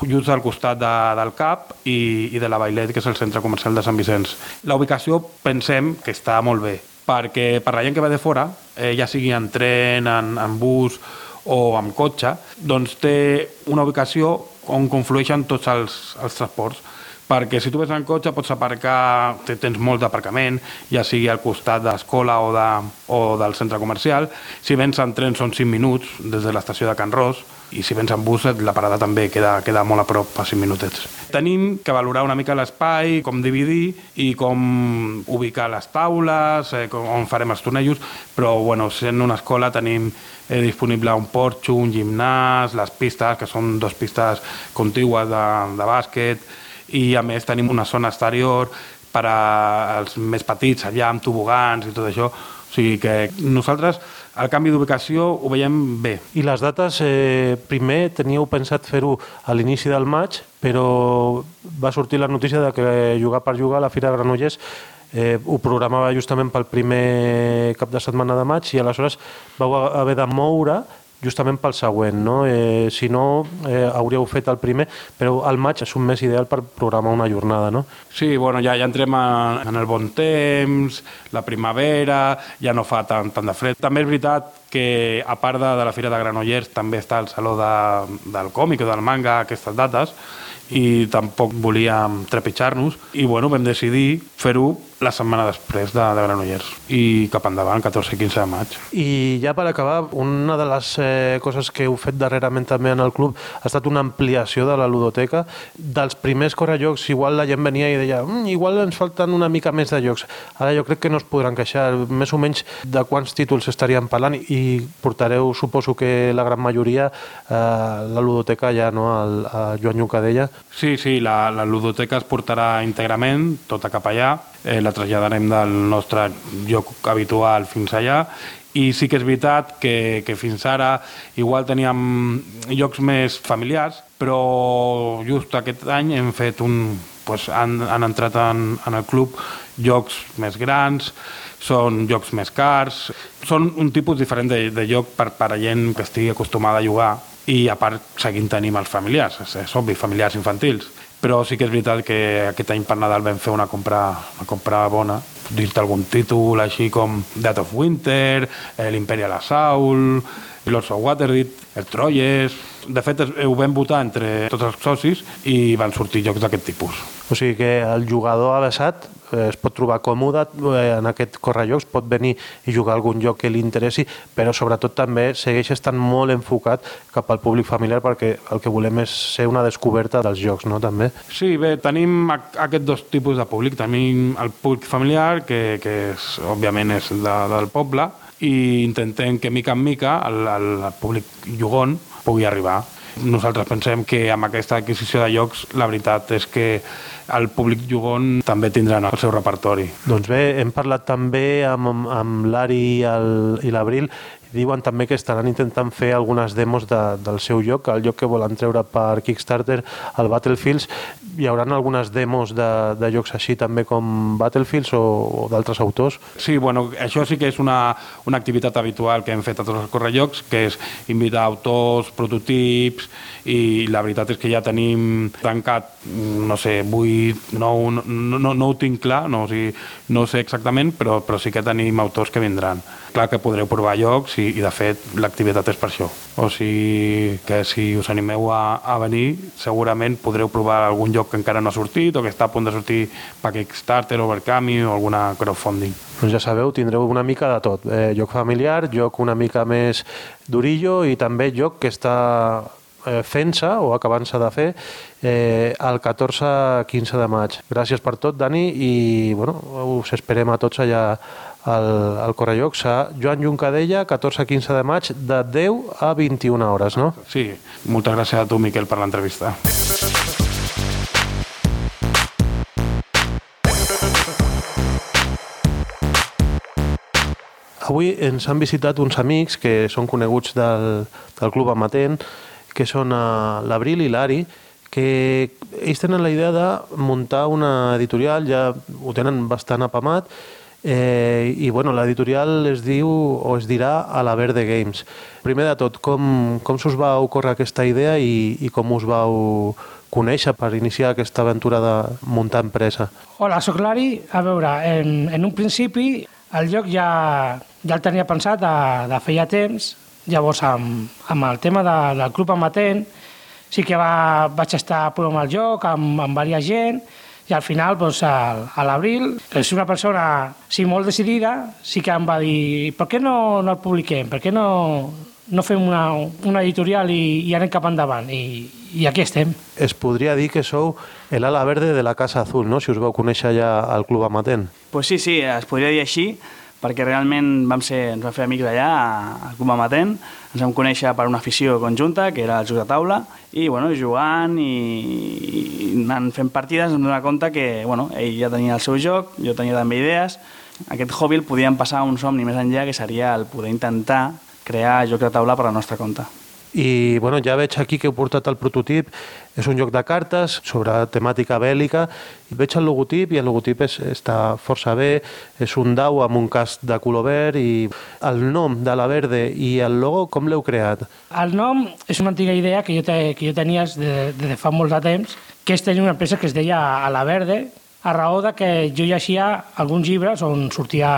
just al costat de, del CAP i, i de la Bailet, que és el centre comercial de Sant Vicenç. La ubicació pensem que està molt bé, perquè per la gent que va de fora, eh, ja sigui en tren, en, en bus o amb cotxe, doncs té una ubicació on conflueixen tots els, els transports perquè si tu ves en cotxe pots aparcar, tens molt d'aparcament, ja sigui al costat de l'escola o, de, o del centre comercial. Si vens en tren són 5 minuts des de l'estació de Can Ros, i si vens en bus la parada també queda, queda molt a prop a 5 minutets. Tenim que valorar una mica l'espai, com dividir i com ubicar les taules, eh, on farem els tornejos, però bueno, sent una escola tenim eh, disponible un porxo, un gimnàs, les pistes, que són dues pistes contigües de, de bàsquet, i a més tenim una zona exterior per als més petits, allà amb tobogans i tot això. O sigui que nosaltres el canvi d'ubicació ho veiem bé. I les dates, eh, primer teníeu pensat fer-ho a l'inici del maig, però va sortir la notícia de que jugar per jugar a la Fira de Granollers eh, ho programava justament pel primer cap de setmana de maig i aleshores vau haver de moure justament pel següent, no? Eh, si no, eh, hauríeu fet el primer, però el maig és un mes ideal per programar una jornada, no? Sí, bueno, ja, ja entrem en, en el bon temps, la primavera, ja no fa tant, tant de fred. També és veritat que a part de, de la Fira de Granollers també està el Saló de, del còmic o del manga aquestes dates i tampoc volíem trepitjar-nos i bueno, vam decidir fer-ho la setmana després de, de Granollers i cap endavant, 14 i 15 de maig. I ja per acabar, una de les eh, coses que heu fet darrerament també en el club ha estat una ampliació de la ludoteca. Dels primers correjocs, igual la gent venia i deia mm, igual ens falten una mica més de jocs. Ara jo crec que no es podran queixar més o menys de quants títols estaríem parlant i portareu, suposo que la gran majoria, eh, la ludoteca ja no, al, a Joan Llucadella. Sí, sí, la, la ludoteca es portarà íntegrament, tota cap allà, eh, la traslladarem del nostre lloc habitual fins allà. I sí que és veritat que, que fins ara igual teníem llocs més familiars, però just aquest any hem fet un... Pues han, han entrat en, en el club llocs més grans, són jocs més cars, són un tipus diferent de, de joc per, per a gent que estigui acostumada a jugar i a part seguint tenim els familiars, és, és obvi, familiars infantils però sí que és veritat que aquest any per Nadal vam fer una compra, una compra bona, dir-te algun títol així com Death of Winter, eh, l'Imperial Assault, Lords of Waterdeep, el Troyes... De fet, ho vam votar entre tots els socis i van sortir jocs d'aquest tipus. O sigui que el jugador avessat eh, es pot trobar còmode eh, en aquest correjocs, pot venir i jugar algun joc que li interessi, però sobretot també segueix estant molt enfocat cap al públic familiar perquè el que volem és ser una descoberta dels jocs, no? També. Sí, bé, tenim aquests dos tipus de públic. Tenim el públic familiar, que, que és, òbviament és de, del poble, i intentem que mica en mica el, el públic jugon pugui arribar. Nosaltres pensem que amb aquesta adquisició de llocs la veritat és que el públic jugon també tindrà el seu repertori. Doncs bé, hem parlat també amb, amb l'Ari i l'Abril diuen també que estaran intentant fer algunes demos de, del seu lloc, el lloc que volen treure per Kickstarter, el Battlefields. Hi haurà algunes demos de, de jocs així també com Battlefields o, o d'altres autors? Sí, bueno, això sí que és una, una activitat habitual que hem fet a tots els correllocs, que és invitar autors, prototips, i la veritat és que ja tenim tancat, no sé, 8, 9, no, no, no ho tinc clar, no, o sigui, no sé exactament, però, però sí que tenim autors que vindran clar que podreu provar llocs i, i de fet l'activitat és per això. O sigui que si us animeu a, a venir segurament podreu provar algun lloc que encara no ha sortit o que està a punt de sortir per Kickstarter o per Cami o alguna crowdfunding. Doncs ja sabeu, tindreu una mica de tot. Eh, joc familiar, joc una mica més d'orillo i també joc que està fent-se o acabant-se de fer eh, el 14-15 de maig. Gràcies per tot, Dani, i bueno, us esperem a tots allà al, al Correjocs a Joan Juncadella, 14-15 de maig, de 10 a 21 hores, no? Sí, moltes gràcies a tu, Miquel, per l'entrevista. Avui ens han visitat uns amics que són coneguts del, del Club Amatent, que són uh, l'Abril i l'Ari, que ells tenen la idea de muntar una editorial, ja ho tenen bastant apamat, Eh, I bueno, l'editorial es diu o es dirà a la Verde Games. Primer de tot, com, com s'us va ocórrer aquesta idea i, i com us vau conèixer per iniciar aquesta aventura de muntar empresa? Hola, sóc l'Ari. A veure, en, en un principi el lloc ja, ja el tenia pensat de, de feia temps, llavors amb, amb el tema de, del club amatent sí que va, vaig estar provant el joc amb, amb diversa gent, i al final, doncs, a l'abril, és una persona sí, molt decidida, sí que em va dir per què no, no el publiquem, per què no, no fem una, una editorial i, i anem cap endavant, I, i aquí estem. Es podria dir que sou l'ala verde de la Casa Azul, no?, si us vau conèixer ja al Club Amatent. Pues sí, sí, es podria dir així, perquè realment vam ser, ens vam fer amics allà, al Club Amatent, ens vam conèixer per una afició conjunta, que era el joc de taula, i bueno, jugant i, i anant fent partides ens vam donar compte que bueno, ell ja tenia el seu joc, jo tenia també idees, aquest hobby el podíem passar a un somni més enllà, que seria el poder intentar crear joc de taula per la nostra compte. I bueno, ja veig aquí que heu portat el prototip. És un joc de cartes sobre temàtica bèl·lica. I veig el logotip i el logotip és, està força bé. És un dau amb un casc de color verd i el nom de la Verde i el logo com l'heu creat? El nom és una antiga idea que jo, te, que jo tenia de, de fa molt de temps, que és tenir una empresa que es deia A la Verde, a raó de que jo llegia alguns llibres on sortia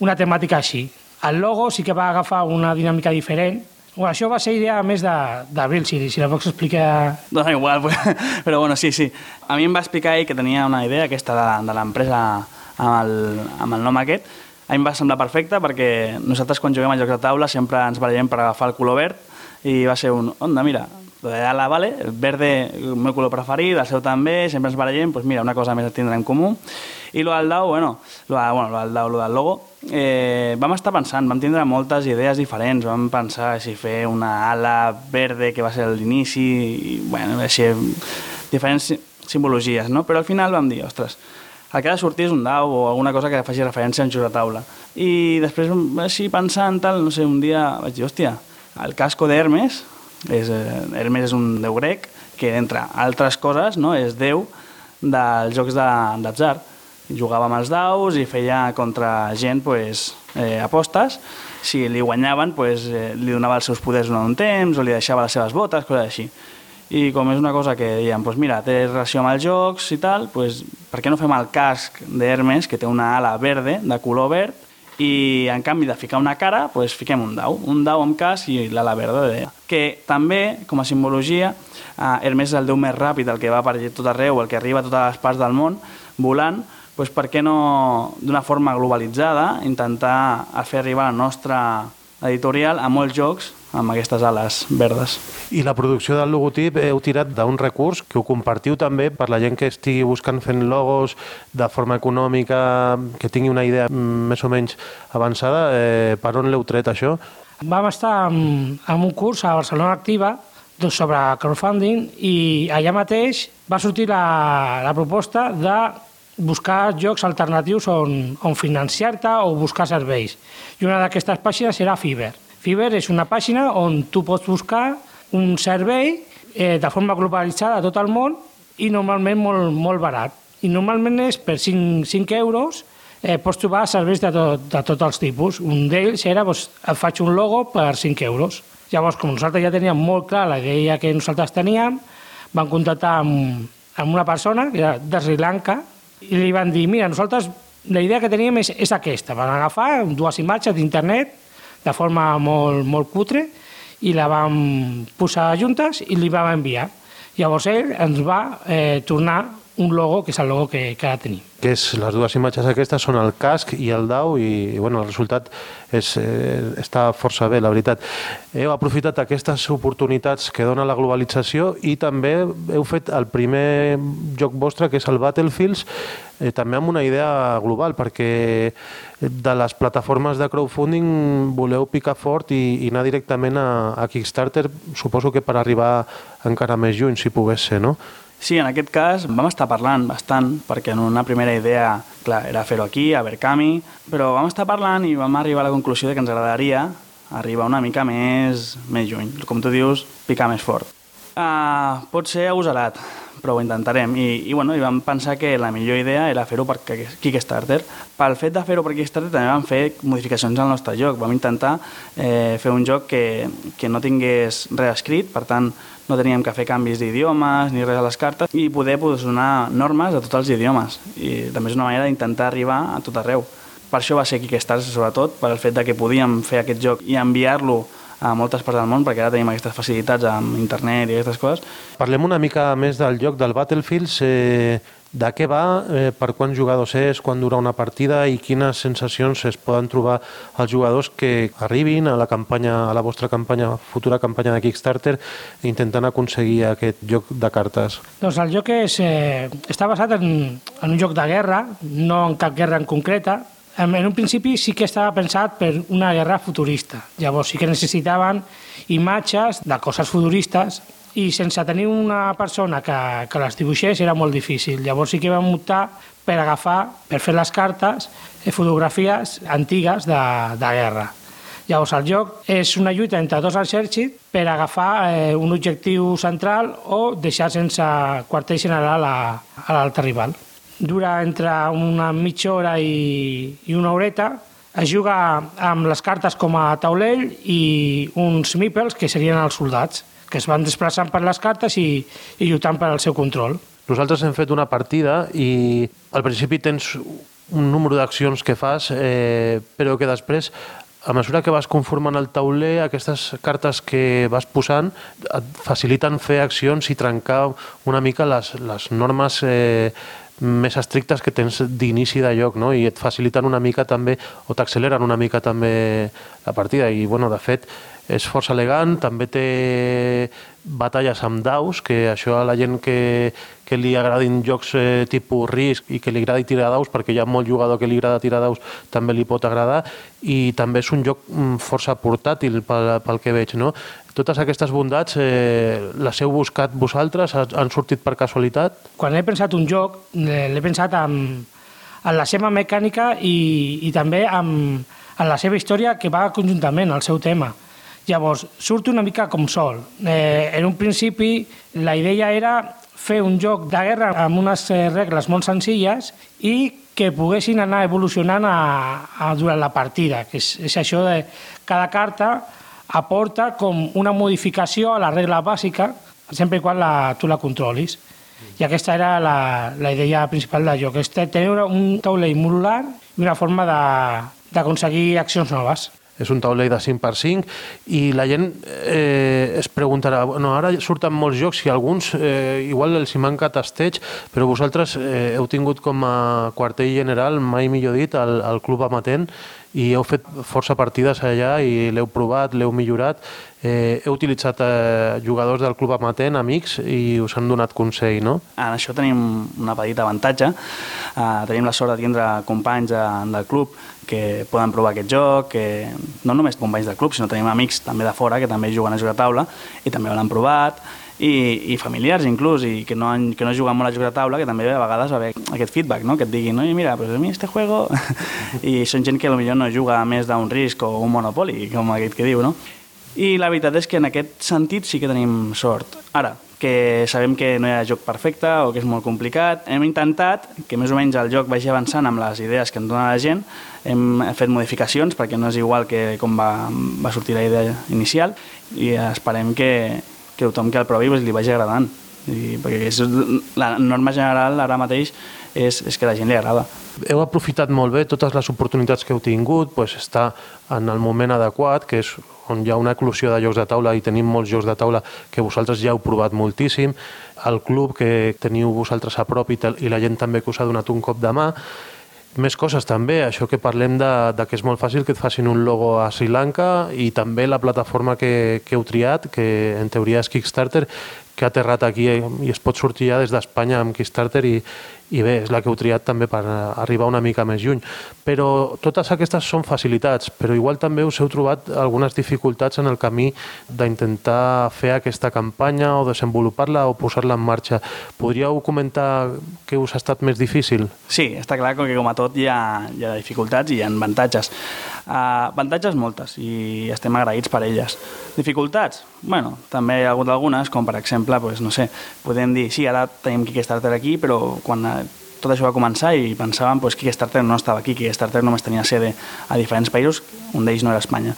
una temàtica així. El logo sí que va agafar una dinàmica diferent, Bueno, això va ser idea més d'Abril, si, si la pots explicar... No, igual, *laughs* però bueno, sí, sí. A mi em va explicar ell que tenia una idea aquesta de, de l'empresa amb, el, amb el nom aquest. A mi em va semblar perfecte perquè nosaltres quan juguem a jocs de taula sempre ens barallem per agafar el color verd i va ser un, onda, mira, la vale, el verde, el meu color preferit, el seu també, sempre ens barallem, doncs mira, una cosa més a tindre en comú. I lo del DAO, bueno, lo, de, bueno, lo del DAO, lo del logo, eh, vam estar pensant, vam tindre moltes idees diferents, vam pensar si fer una ala verde que va ser l'inici, i bueno, així, diferents simbologies, no? Però al final vam dir, ostres, el que ha de sortir és un dau o alguna cosa que faci referència a un joc de taula. I després, així pensant, tal, no sé, un dia vaig dir, hòstia, el casco d'Hermes, és, eh, Hermes és un déu grec, que entre altres coses no, és déu dels jocs d'atzar. De, jugava amb els daus i feia contra gent pues, eh, apostes. Si li guanyaven, pues, eh, li donava els seus poders un temps o li deixava les seves botes, coses així. I com és una cosa que dèiem, pues mira, té relació amb els jocs i tal, pues, per què no fem el casc d'Hermes, que té una ala verde, de color verd, i en canvi de ficar una cara, pues, fiquem un dau, un dau amb casc i l'ala verda. De... Que també, com a simbologia, eh, Hermes és el déu més ràpid, el que va per tot arreu, el que arriba a totes les parts del món, volant, doncs per què no, d'una forma globalitzada, intentar fer arribar la nostra editorial a molts jocs amb aquestes ales verdes. I la producció del logotip heu tirat d'un recurs que ho compartiu també per la gent que estigui buscant fent logos de forma econòmica, que tingui una idea més o menys avançada. Eh, per on l'heu tret, això? Vam estar en, en un curs a Barcelona Activa doncs, sobre crowdfunding i allà mateix va sortir la, la proposta de buscar jocs alternatius on, on financiar-te o buscar serveis. I una d'aquestes pàgines serà Fiverr. Fiverr és una pàgina on tu pots buscar un servei eh, de forma globalitzada a tot el món i normalment molt, molt barat. I normalment és per 5, 5 euros eh, pots trobar serveis de, tot, de tots els tipus. Un d'ells era, doncs, et faig un logo per 5 euros. Llavors, com nosaltres ja teníem molt clar la idea que nosaltres teníem, vam contactar amb, amb una persona que era de Sri Lanka, i li van dir, mira, nosaltres la idea que teníem és, és aquesta, van agafar dues imatges d'internet de forma molt, molt cutre i la vam posar juntes i li vam enviar. Llavors ell ens va eh, tornar un logo, que és el logo que, que ara tenim que és, les dues imatges aquestes són el casc i el dau i, i bueno, el resultat és, eh, està força bé, la veritat. Heu aprofitat aquestes oportunitats que dona la globalització i també heu fet el primer joc vostre, que és el Battlefields, eh, també amb una idea global, perquè de les plataformes de crowdfunding voleu picar fort i, i anar directament a, a Kickstarter, suposo que per arribar encara més lluny, si pogués ser, no? Sí, en aquest cas vam estar parlant bastant, perquè en una primera idea, clar, era fer-ho aquí, a Berkami, però vam estar parlant i vam arribar a la conclusió de que ens agradaria arribar una mica més, més lluny. Com tu dius, picar més fort. Uh, pot ser agosarat, però ho intentarem. I, i, bueno, i vam pensar que la millor idea era fer-ho per Kickstarter. Pel fet de fer-ho per Kickstarter també vam fer modificacions al nostre joc. Vam intentar eh, fer un joc que, que no tingués res escrit, per tant, no teníem que fer canvis d'idiomes ni res a les cartes i poder donar normes a tots els idiomes i també és una manera d'intentar arribar a tot arreu. Per això va ser Kickstarter sobretot, per el fet de que podíem fer aquest joc i enviar-lo a moltes parts del món, perquè ara tenim aquestes facilitats amb internet i aquestes coses. Parlem una mica més del joc del Battlefields. Eh, de què va, eh, per quants jugadors és, quan dura una partida i quines sensacions es poden trobar els jugadors que arribin a la campanya, a la vostra campanya, futura campanya de Kickstarter, intentant aconseguir aquest joc de cartes? Doncs el joc és, eh, està basat en, en un joc de guerra, no en cap guerra en concreta, en un principi sí que estava pensat per una guerra futurista. Llavors sí que necessitaven imatges de coses futuristes i sense tenir una persona que, que les dibuixés era molt difícil. Llavors sí que vam optar per agafar, per fer les cartes, eh, fotografies antigues de, de guerra. Llavors, el joc és una lluita entre dos exèrcits per agafar eh, un objectiu central o deixar sense quarter general a, l'altre rival. Dura entre una mitja hora i, i una horeta. Es juga amb les cartes com a taulell i uns meeples, que serien els soldats, que es van desplaçant per les cartes i, i lluitant per al seu control. Nosaltres hem fet una partida i al principi tens un número d'accions que fas, eh, però que després a mesura que vas conformant el tauler, aquestes cartes que vas posant et faciliten fer accions i trencar una mica les, les normes eh, més estrictes que tens d'inici de lloc, no? i et faciliten una mica també, o t'acceleren una mica també la partida, i bueno, de fet és força elegant, també té batalles amb daus, que això a la gent que, que li agradin jocs eh, tipus risc i que li agradi tirar daus, perquè hi ha molt jugador que li agrada tirar daus, també li pot agradar, i també és un joc mm, força portàtil pel, pel que veig, no? Totes aquestes bondats eh, les heu buscat vosaltres? Han sortit per casualitat? Quan he pensat un joc, eh, l'he pensat en, en la seva mecànica i, i també en, en la seva història que va conjuntament al seu tema. Llavors, surt una mica com sol. Eh, en un principi, la idea era fer un joc de guerra amb unes eh, regles molt senzilles i que poguessin anar evolucionant a, a, durant la partida, que és, és això de cada carta aporta com una modificació a la regla bàsica, sempre quan la, tu la controlis. I aquesta era la, la idea principal del joc, és tenir un taulell modular i una forma d'aconseguir accions noves és un taulell de 5x5 i la gent eh, es preguntarà bueno, ara surten molts jocs i alguns eh, igual els hi manca tasteig però vosaltres eh, heu tingut com a quartell general, mai millor dit, el, el Club Amatent i heu fet força partides allà i l'heu provat, l'heu millorat. Eh, heu utilitzat eh, jugadors del club amatent, amics, i us han donat consell, no? En això tenim una petita avantatge. Eh, tenim la sort de tindre companys de, del club que poden provar aquest joc, que no només companys del club, sinó tenim amics també de fora que també juguen a jugar a taula i també l'han provat, i, i familiars inclús, i que no, han, que no juguen molt a jugar a taula, que també a vegades haver aquest feedback, no? que et diguin, no, mira, pues a mi este juego... *laughs* I són gent que potser no juga més d'un risc o un monopoli, com aquest que diu, no? I la veritat és que en aquest sentit sí que tenim sort. Ara, que sabem que no hi ha joc perfecte o que és molt complicat. Hem intentat que més o menys el joc vagi avançant amb les idees que ens dona la gent, hem fet modificacions perquè no és igual que com va, va sortir la idea inicial i esperem que, que tothom que el provi pues, li vagi agradant. I, perquè és, la norma general ara mateix és, és que la gent li agrada. Heu aprofitat molt bé totes les oportunitats que heu tingut, pues, està en el moment adequat, que és on hi ha una eclosió de jocs de taula i tenim molts jocs de taula que vosaltres ja heu provat moltíssim, el club que teniu vosaltres a prop i, i la gent també que us ha donat un cop de mà, més coses també, això que parlem de, de que és molt fàcil que et facin un logo a Sri Lanka i també la plataforma que, que heu triat, que en teoria és Kickstarter, que ha aterrat aquí i es pot sortir ja des d'Espanya amb Kickstarter i, i bé, és la que heu triat també per arribar una mica més lluny. Però totes aquestes són facilitats, però igual també us heu trobat algunes dificultats en el camí d'intentar fer aquesta campanya o desenvolupar-la o posar-la en marxa. Podríeu comentar què us ha estat més difícil? Sí, està clar que com a tot hi ha, hi ha dificultats i hi ha avantatges. Uh, avantatges moltes i estem agraïts per elles. Dificultats? Bueno, també hi ha hagut algunes, com per exemple, pues, no sé, podem dir, sí, ara tenim Kickstarter aquí, però quan eh, tot això va començar i pensàvem pues, que Kickstarter no estava aquí, que Kickstarter només tenia sede a diferents països, un d'ells no era Espanya.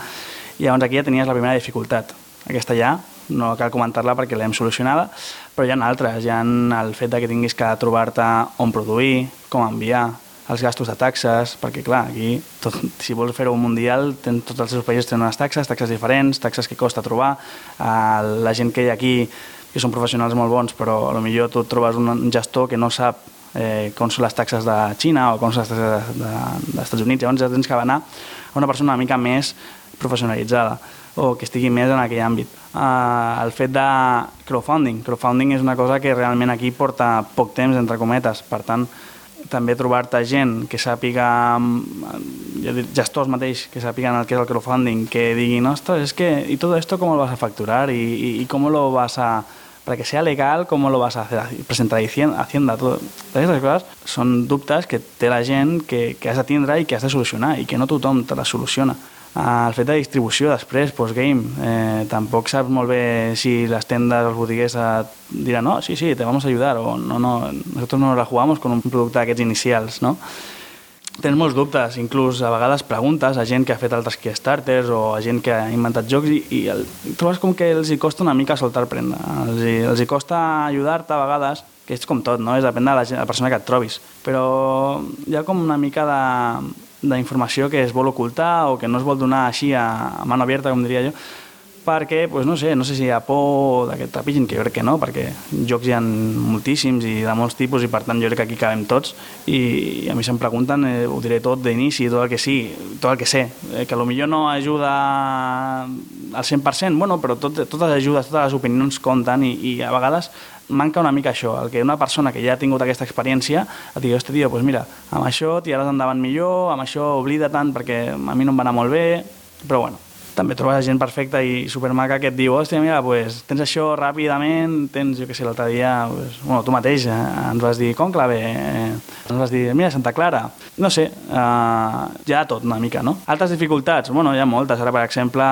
I llavors aquí ja tenies la primera dificultat. Aquesta ja no cal comentar-la perquè l'hem solucionada, però hi ha altres. Hi ha el fet que tinguis que trobar-te on produir, com enviar, els gastos de taxes, perquè clar, aquí tot, si vols fer-ho mundial, ten, tots els seus països tenen unes taxes, taxes diferents, taxes que costa trobar, uh, la gent que hi ha aquí, que són professionals molt bons, però a lo millor tu trobes un gestor que no sap eh, com són les taxes de Xina o com són les taxes de, de, Estats Units, llavors ja tens que anar a una persona una mica més professionalitzada o que estigui més en aquell àmbit. Uh, el fet de crowdfunding. Crowdfunding és una cosa que realment aquí porta poc temps, entre cometes, per tant, també trobar-te gent que sàpiga, gestors mateix, que sàpiguen el que és el crowdfunding, que diguin, ostres, és que, i tot esto com lo vas a facturar i, i, i com lo vas a para que sea legal, ¿cómo lo vas a hacer? Presentar a Hacienda, todo. Aquestes coses són dubtes que té la gent que, que has de tindre i que has de solucionar i que no tothom te les soluciona. El fet de distribució després, postgame, eh, tampoc saps molt bé si les tendes, els botiguers et diran no, sí, sí, te vamos a ayudar, o no, no, nosotros no la jugamos con un producte d'aquests inicials, no? tens molts dubtes, inclús a vegades preguntes a gent que ha fet altres Kickstarters o a gent que ha inventat jocs i, i el, trobes com que els hi costa una mica soltar prenda. Els hi, els hi costa ajudar-te a vegades, que és com tot, no? És depèn de la, la persona que et trobis. Però hi ha com una mica d'informació que es vol ocultar o que no es vol donar així a, a mano abierta, com diria jo, perquè, pues, no sé, no sé si hi ha por d'aquest trepigin, que jo crec que no, perquè jocs hi ha moltíssims i de molts tipus i per tant jo crec que aquí cabem tots i a mi se'm pregunten, eh, ho diré tot d'inici, tot el que sí, tot el que sé, eh, que millor no ajuda al 100%, bueno, però tot, totes les ajudes, totes les opinions compten i, i a vegades manca una mica això, el que una persona que ja ha tingut aquesta experiència et digui, hosti, tio, doncs mira, amb això tiraràs endavant millor, amb això oblida tant perquè a mi no em va anar molt bé, però bueno, també trobes gent perfecta i supermaca que et diu, hòstia, mira, pues, tens això ràpidament, tens, jo què sé, l'altre dia, pues, bueno, tu mateix eh, ens vas dir Conclave, eh, ens vas dir, mira, Santa Clara, no sé, eh, ja tot una mica, no? Altres dificultats, bueno, hi ha moltes, ara, per exemple,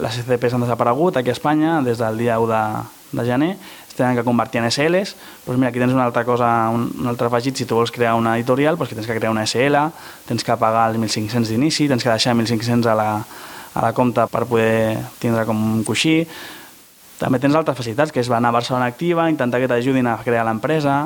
les SCPs han desaparegut aquí a Espanya des del dia 1 de, de gener, es tenen que convertir en SLs, doncs mira, aquí tens una altra cosa, un, un altre afegit, si tu vols crear una editorial, doncs que tens que crear una SL, tens que pagar els 1.500 d'inici, tens que deixar 1.500 a la, a la compta per poder tindre com un coixí. També tens altres facilitats, que és anar a Barcelona Activa, intentar que t'ajudin a crear l'empresa,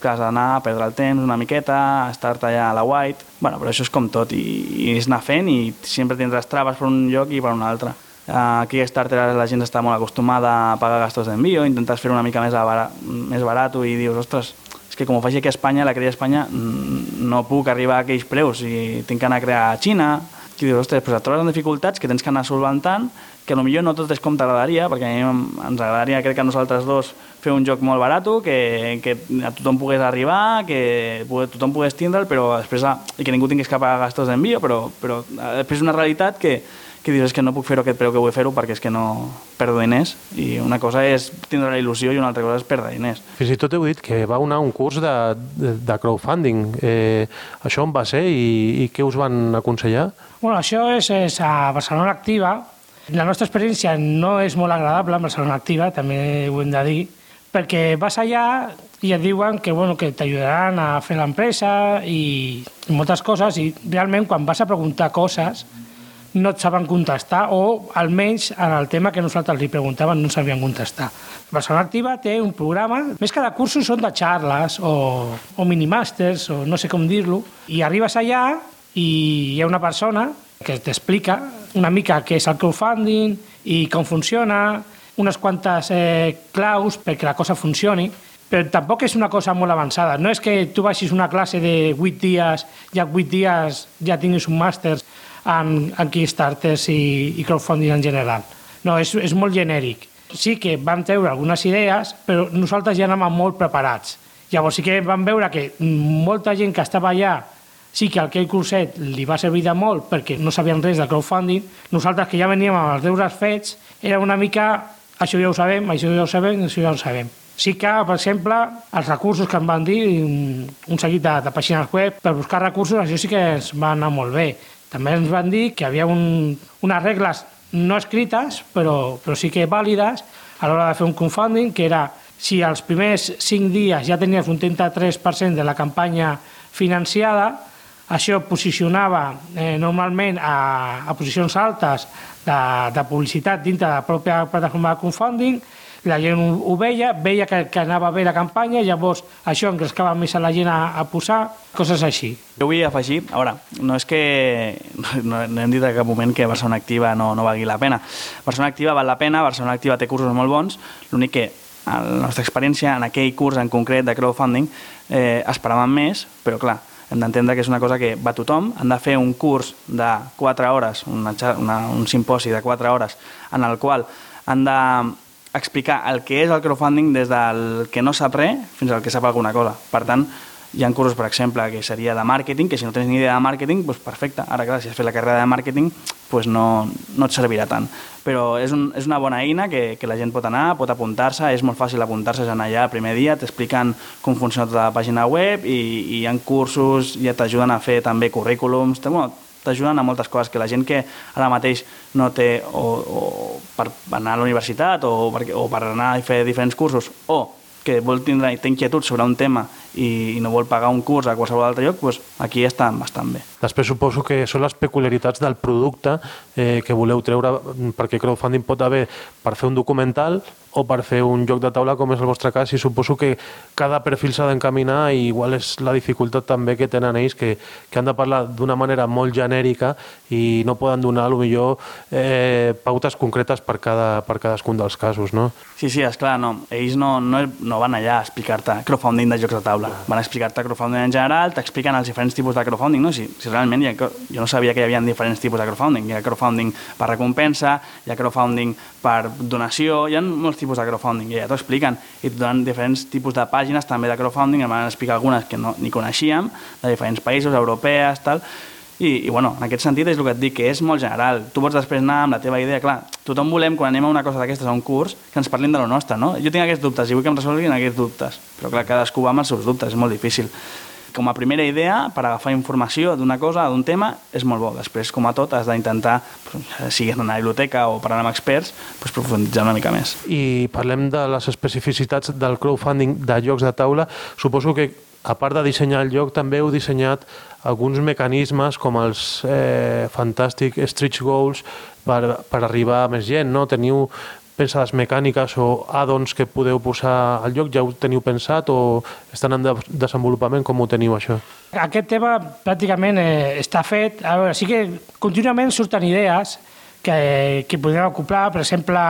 que has d'anar a perdre el temps una miqueta, estar-te allà a la white... bueno, però això és com tot, i, i és anar fent i sempre tindràs traves per un lloc i per un altre. A Starter la gent està molt acostumada a pagar gastos d'envio, intentes fer una mica més, bar més barat i dius, ostres, és que com ho faig aquí a Espanya, la crea a Espanya, mm, no puc arribar a aquells preus i tinc que anar a crear a Xina, que dius, ostres, però et trobes amb dificultats que tens que anar solventant, que potser no tot és com t'agradaria, perquè a mi ens agradaria, crec que a nosaltres dos, fer un joc molt barat, que, que a tothom pogués arribar, que tothom pogués tindre'l, però després, i que ningú tingués que pagar gastos d'envio, però, però eh, després és una realitat que, que dius és que no puc fer-ho aquest preu que vull fer-ho perquè és que no perdo diners i una cosa és tindre la il·lusió i una altra cosa és perdre diners. Fins i tot heu dit que va anar un curs de, de, de crowdfunding. Eh, això on va ser i, i què us van aconsellar? Bueno, això és, és a Barcelona Activa. La nostra experiència no és molt agradable amb Barcelona Activa, també ho hem de dir, perquè vas allà i et diuen que, bueno, que t'ajudaran a fer l'empresa i, i moltes coses i realment quan vas a preguntar coses no et saben contestar o almenys en el tema que nosaltres li preguntàvem no sabien contestar. Barcelona Activa té un programa, més que de cursos són de xarles o, o minimàsters o no sé com dir-lo, i arribes allà i hi ha una persona que t'explica una mica què és el crowdfunding i com funciona, unes quantes eh, claus perquè la cosa funcioni, però tampoc és una cosa molt avançada. No és que tu vagis una classe de 8 dies i en 8 dies ja tinguis un màster en, en Kickstarters i, i crowdfunding en general. No, és, és molt genèric. Sí que vam treure algunes idees, però nosaltres ja anàvem molt preparats. Llavors sí que vam veure que molta gent que estava allà sí que aquell curset li va servir de molt perquè no sabien res de crowdfunding. Nosaltres que ja veníem amb els deures fets, era una mica això ja ho sabem, això ja ho sabem, això ja ho sabem. Sí que, per exemple, els recursos que em van dir, un seguit de, de pàgines web, per buscar recursos, això sí que ens va anar molt bé. També ens van dir que hi havia un, unes regles no escrites, però, però sí que vàlides a l'hora de fer un crowdfunding, que era si els primers 5 dies ja tenies un 33% de la campanya financiada, això posicionava eh, normalment a, a posicions altes de, de publicitat dintre de la pròpia plataforma de crowdfunding, la gent ho veia, veia que, que anava bé la campanya, llavors això engrescava més a la gent a, a posar, coses així. Jo vull afegir, a veure, no és que *laughs* no, no hem dit en cap moment que Barcelona Activa no, no valgui la pena. Barcelona Activa val la pena, Barcelona Activa té cursos molt bons, l'únic que a la nostra experiència en aquell curs en concret de crowdfunding eh, esperàvem més, però clar, hem d'entendre que és una cosa que va tothom, han de fer un curs de 4 hores, una, una, un simposi de 4 hores, en el qual han de explicar el que és el crowdfunding des del que no sap res fins al que sap alguna cosa. Per tant, hi ha cursos, per exemple, que seria de màrqueting, que si no tens ni idea de màrqueting, doncs perfecte. Ara, clar, si has fet la carrera de màrqueting, pues no, no et servirà tant. Però és, un, és una bona eina que, que la gent pot anar, pot apuntar-se, és molt fàcil apuntar-se, és anar allà el primer dia, t'expliquen com funciona tota la pàgina web i, i hi ha cursos, ja t'ajuden a fer també currículums, bueno, t'ajuden a moltes coses que la gent que ara mateix no té o, o per anar a la universitat o per, o per anar a fer diferents cursos o que vol tindre, té inquietud sobre un tema i, i no vol pagar un curs a qualsevol altre lloc, doncs aquí estan bastant bé. Després suposo que són les peculiaritats del producte eh, que voleu treure, perquè crowdfunding pot haver per fer un documental o per fer un joc de taula com és el vostre cas i suposo que cada perfil s'ha d'encaminar i igual és la dificultat també que tenen ells que, que han de parlar d'una manera molt genèrica i no poden donar millor eh, pautes concretes per, cada, per cadascun dels casos, no? Sí, sí, és clar, no. Ells no, no, no van allà a explicar-te crowdfunding de jocs de taula taula. Van explicar-te crowdfunding en general, t'expliquen els diferents tipus de crowdfunding, no? Si, si realment ha, jo no sabia que hi havia diferents tipus de crowdfunding. Hi ha crowdfunding per recompensa, hi ha crowdfunding per donació, hi ha molts tipus de crowdfunding i ja t'ho expliquen. I et donen diferents tipus de pàgines també de crowdfunding, em van explicar algunes que no, ni coneixíem, de diferents països, europees, tal, i, i bueno, en aquest sentit és el que et dic, que és molt general. Tu pots després anar amb la teva idea, clar, tothom volem, quan anem a una cosa d'aquestes, a un curs, que ens parlin de lo nostre, no? Jo tinc aquests dubtes i vull que em resolguin aquests dubtes, però clar, cadascú va amb els seus dubtes, és molt difícil. Com a primera idea, per agafar informació d'una cosa, d'un tema, és molt bo. Després, com a tot, has d'intentar, sigui en una biblioteca o parlant amb experts, doncs profunditzar una mica més. I parlem de les especificitats del crowdfunding de jocs de taula. Suposo que a part de dissenyar el lloc, també heu dissenyat alguns mecanismes com els eh, fantàstics stretch goals per, per arribar a més gent, no? Teniu pensades mecàniques o add-ons que podeu posar al lloc, ja ho teniu pensat o estan en de desenvolupament? Com ho teniu, això? Aquest tema pràcticament eh, està fet. A veure, sí que contínuament surten idees que, que podem acoplar. Per exemple,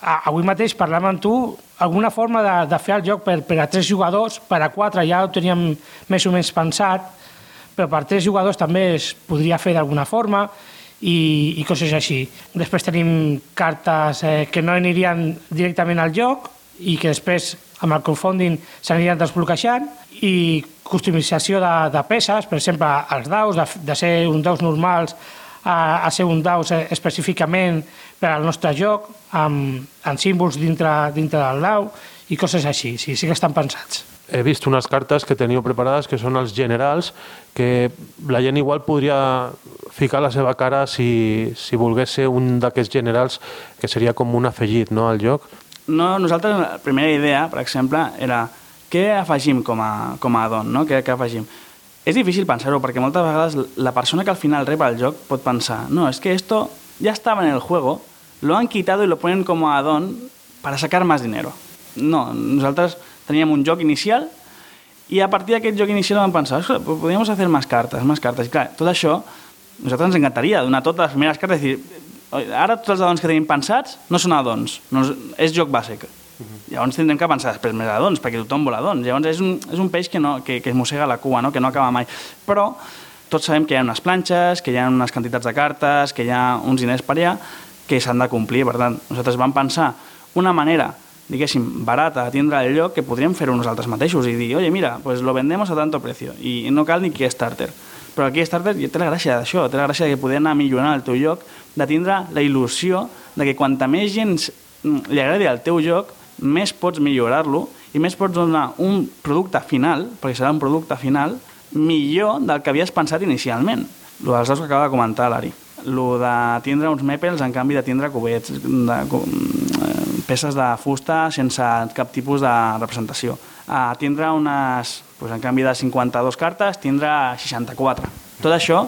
avui mateix parlàvem amb tu alguna forma de, de fer el joc per, per a tres jugadors, per a quatre ja ho teníem més o menys pensat, però per tres jugadors també es podria fer d'alguna forma i, i coses així. Després tenim cartes eh, que no anirien directament al joc i que després amb el crowdfunding s'anirien desbloquejant i customització de, de peces, per exemple, els daus, de, de ser un daus normals a, a ser un daus específicament per al nostre joc, amb, amb símbols dintre, dintre del dau i coses així, sí, sí que estan pensats. He vist unes cartes que teniu preparades que són els generals, que la gent igual podria ficar la seva cara si, si volgués ser un d'aquests generals que seria com un afegit no, al joc. No, nosaltres, la primera idea, per exemple, era què afegim com a, com a don, no? què, què afegim? És difícil pensar-ho, perquè moltes vegades la persona que al final rep el joc pot pensar no, és que esto ya estaba en el juego, lo han quitado y lo ponen como add-on para sacar más dinero. No, nosaltres teníem un joc inicial i a partir d'aquest joc inicial vam pensar, podríem fer més cartes, més cartes. I clar, tot això, a nosaltres ens encantaria donar totes les primeres cartes i dir, ara tots els addons que tenim pensats no són addons, no és, joc bàsic. Uh -huh. Llavors tindrem que pensar després més addons, perquè tothom vol addons. Llavors és un, és un peix que, no, que, que es mossega la cua, no? que no acaba mai. Però tots sabem que hi ha unes planxes, que hi ha unes quantitats de cartes, que hi ha uns diners per allà, que s'han de complir. Per tant, nosaltres vam pensar una manera diguéssim, barata a tindre el lloc que podríem fer-ho nosaltres mateixos i dir, oye, mira, pues lo vendemos a tanto precio i no cal ni Kickstarter. Però el Kickstarter té la gràcia d'això, té la gràcia de que poder anar millorant el teu lloc, de tindre la il·lusió de que quanta més gent li agradi el teu joc, més pots millorar-lo i més pots donar un producte final, perquè serà un producte final, millor del que havies pensat inicialment. El dels que acaba de comentar l'Ari lo de tindre uns mèpels en canvi de tindre cubets, de, eh, peces de fusta sense cap tipus de representació. A tindre unes, doncs en canvi de 52 cartes, tindre 64. Tot això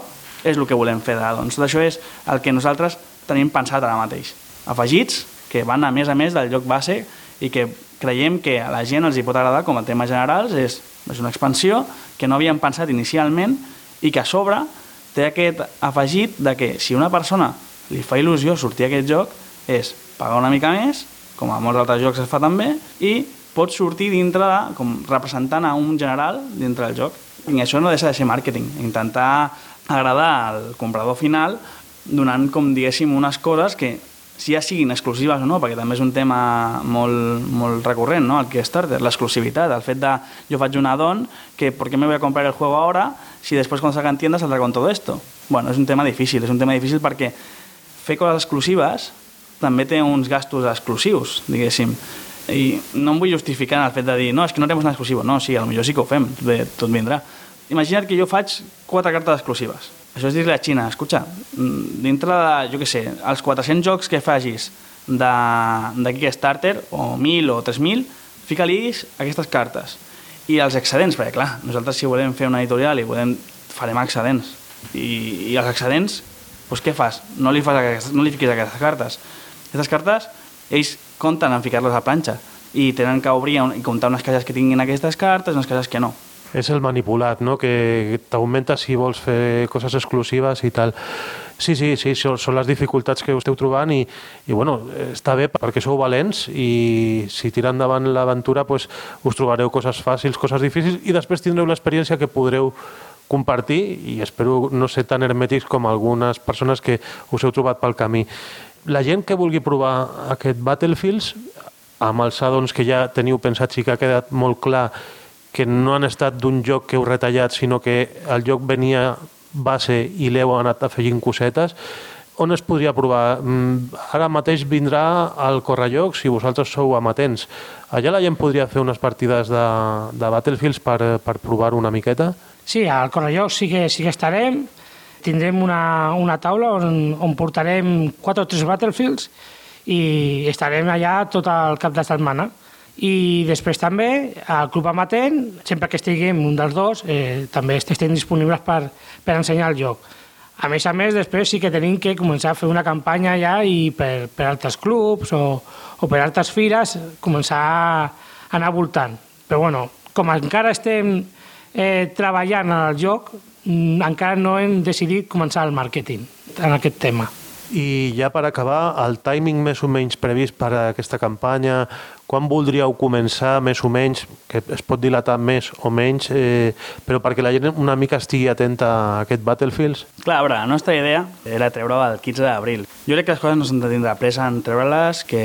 és el que volem fer doncs. Tot això és el que nosaltres tenim pensat ara mateix. Afegits que van a més a més del lloc base i que creiem que a la gent els hi pot agradar com a temes generals, és, és una expansió que no havíem pensat inicialment i que a sobre té aquest afegit de que si una persona li fa il·lusió sortir a aquest joc és pagar una mica més, com a molts altres jocs es fa també, i pot sortir dintre de, com representant a un general dintre del joc. I això no deixa de ser màrqueting, intentar agradar al comprador final donant, com diguéssim, unes coses que si ja siguin exclusives o no, perquè també és un tema molt, molt recurrent, no? el Kickstarter, l'exclusivitat, el fet de jo faig una don que per què me voy a comprar el juego ahora si después cuando salga en tienda saldrá con todo esto? Bueno, és un tema difícil, és un tema difícil perquè fer coses exclusives també té uns gastos exclusius, diguéssim. I no em vull justificar el fet de dir no, és que no tenim nada exclusiu. No, sí, potser sí que ho fem, bé, tot vindrà. Imagina't que jo faig quatre cartes exclusives. Això és dir-li a Xina, escucha, mm, dintre de, jo què sé, els 400 jocs que facis de, de Kickstarter, o 1.000 o 3.000, fica-lis aquestes cartes. I els excedents, perquè clar, nosaltres si volem fer una editorial i volem, farem excedents. I, i els excedents, doncs què fas? No li, fas, no li fiquis aquestes cartes. Aquestes cartes, ells compten en ficar-les a planxa i tenen que obrir i comptar unes caixes que tinguin aquestes cartes i unes caixes que no. És el manipulat, no? que t'augmenta si vols fer coses exclusives i tal. Sí, sí, sí, són les dificultats que esteu trobant i, i bueno, està bé perquè sou valents i si tira endavant l'aventura pues, us trobareu coses fàcils, coses difícils i després tindreu l'experiència que podreu compartir i espero no ser tan hermètics com algunes persones que us heu trobat pel camí. La gent que vulgui provar aquest Battlefields, amb els addons que ja teniu pensat, sí que ha quedat molt clar que no han estat d'un joc que heu retallat, sinó que el joc venia base i l'heu anat afegint cosetes, on es podria provar? Mm, ara mateix vindrà al Correllocs si vosaltres sou amatents. Allà la gent podria fer unes partides de, de Battlefields per, per provar una miqueta? Sí, al Correllocs sí que, sí que estarem. Tindrem una, una taula on, on portarem 4 o 3 Battlefields i estarem allà tot el cap de setmana. I després també al Club Amatent, sempre que estiguem un dels dos, eh, també estem disponibles per, per ensenyar el joc. A més a més, després sí que tenim que començar a fer una campanya ja i per, per altres clubs o, o per altres fires començar a anar voltant. Però bueno, com encara estem eh, treballant en el joc, encara no hem decidit començar el màrqueting en aquest tema. I ja per acabar, el timing més o menys previst per a aquesta campanya, quan voldríeu començar més o menys, que es pot dilatar més o menys, eh, però perquè la gent una mica estigui atenta a aquest Battlefields? Clar, a veure, la nostra idea era treure el 15 d'abril. Jo crec que les coses no s'han de tindre pressa en treure-les, que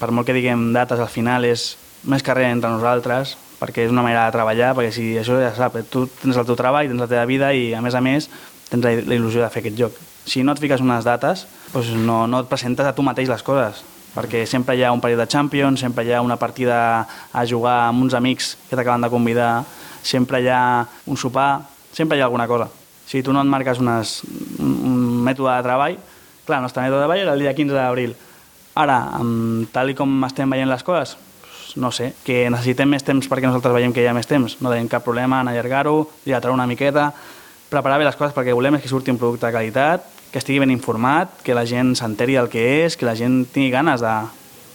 per molt que diguem dates al final és més carrer entre nosaltres, perquè és una manera de treballar, perquè si això ja saps, tu tens el teu treball, tens la teva vida i a més a més tens la il·lusió de fer aquest joc si no et fiques unes dates, doncs no, no et presentes a tu mateix les coses, perquè sempre hi ha un període de Champions, sempre hi ha una partida a jugar amb uns amics que t'acaben de convidar, sempre hi ha un sopar, sempre hi ha alguna cosa. Si tu no et marques unes, un mètode de treball, clar, el nostre mètode de treball era el dia 15 d'abril. Ara, amb, tal com estem veient les coses, no sé, que necessitem més temps perquè nosaltres veiem que hi ha més temps. No tenim cap problema en allargar-ho, dilatar una miqueta, preparar bé les coses perquè volem és que surti un producte de qualitat, que estigui ben informat, que la gent s'enteri del que és, que la gent tingui ganes de,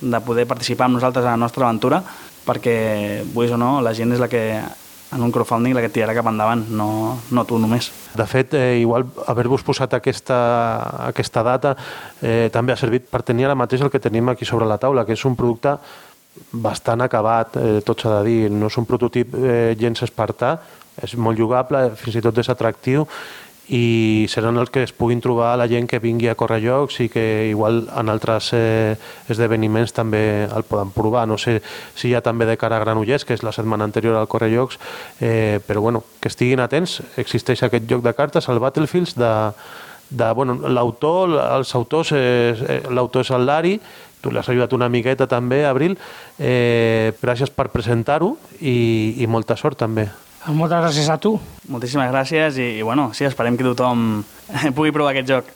de poder participar amb nosaltres a la nostra aventura, perquè, vulguis o no, la gent és la que en un crowdfunding la que tirarà cap endavant, no, no tu només. De fet, eh, igual haver-vos posat aquesta, aquesta data eh, també ha servit per tenir ara mateix el que tenim aquí sobre la taula, que és un producte bastant acabat, eh, tot s'ha de dir, no és un prototip eh, gens espartà, és molt jugable, fins i tot és atractiu i seran els que es puguin trobar la gent que vingui a córrer jocs i que igual en altres eh, esdeveniments també el poden provar. No sé si hi ha també de cara a Granollers, que és la setmana anterior al córrer jocs, eh, però bueno, que estiguin atents. Existeix aquest joc de cartes, el Battlefields, de, de bueno, l'autor, els autors, eh, l'autor és el Lari, tu l'has ajudat una miqueta també, Abril. Eh, gràcies per presentar-ho i, i molta sort també. Moltes gràcies a tu. Moltíssimes gràcies i, i bueno, sí, esperem que tothom *laughs* pugui provar aquest joc.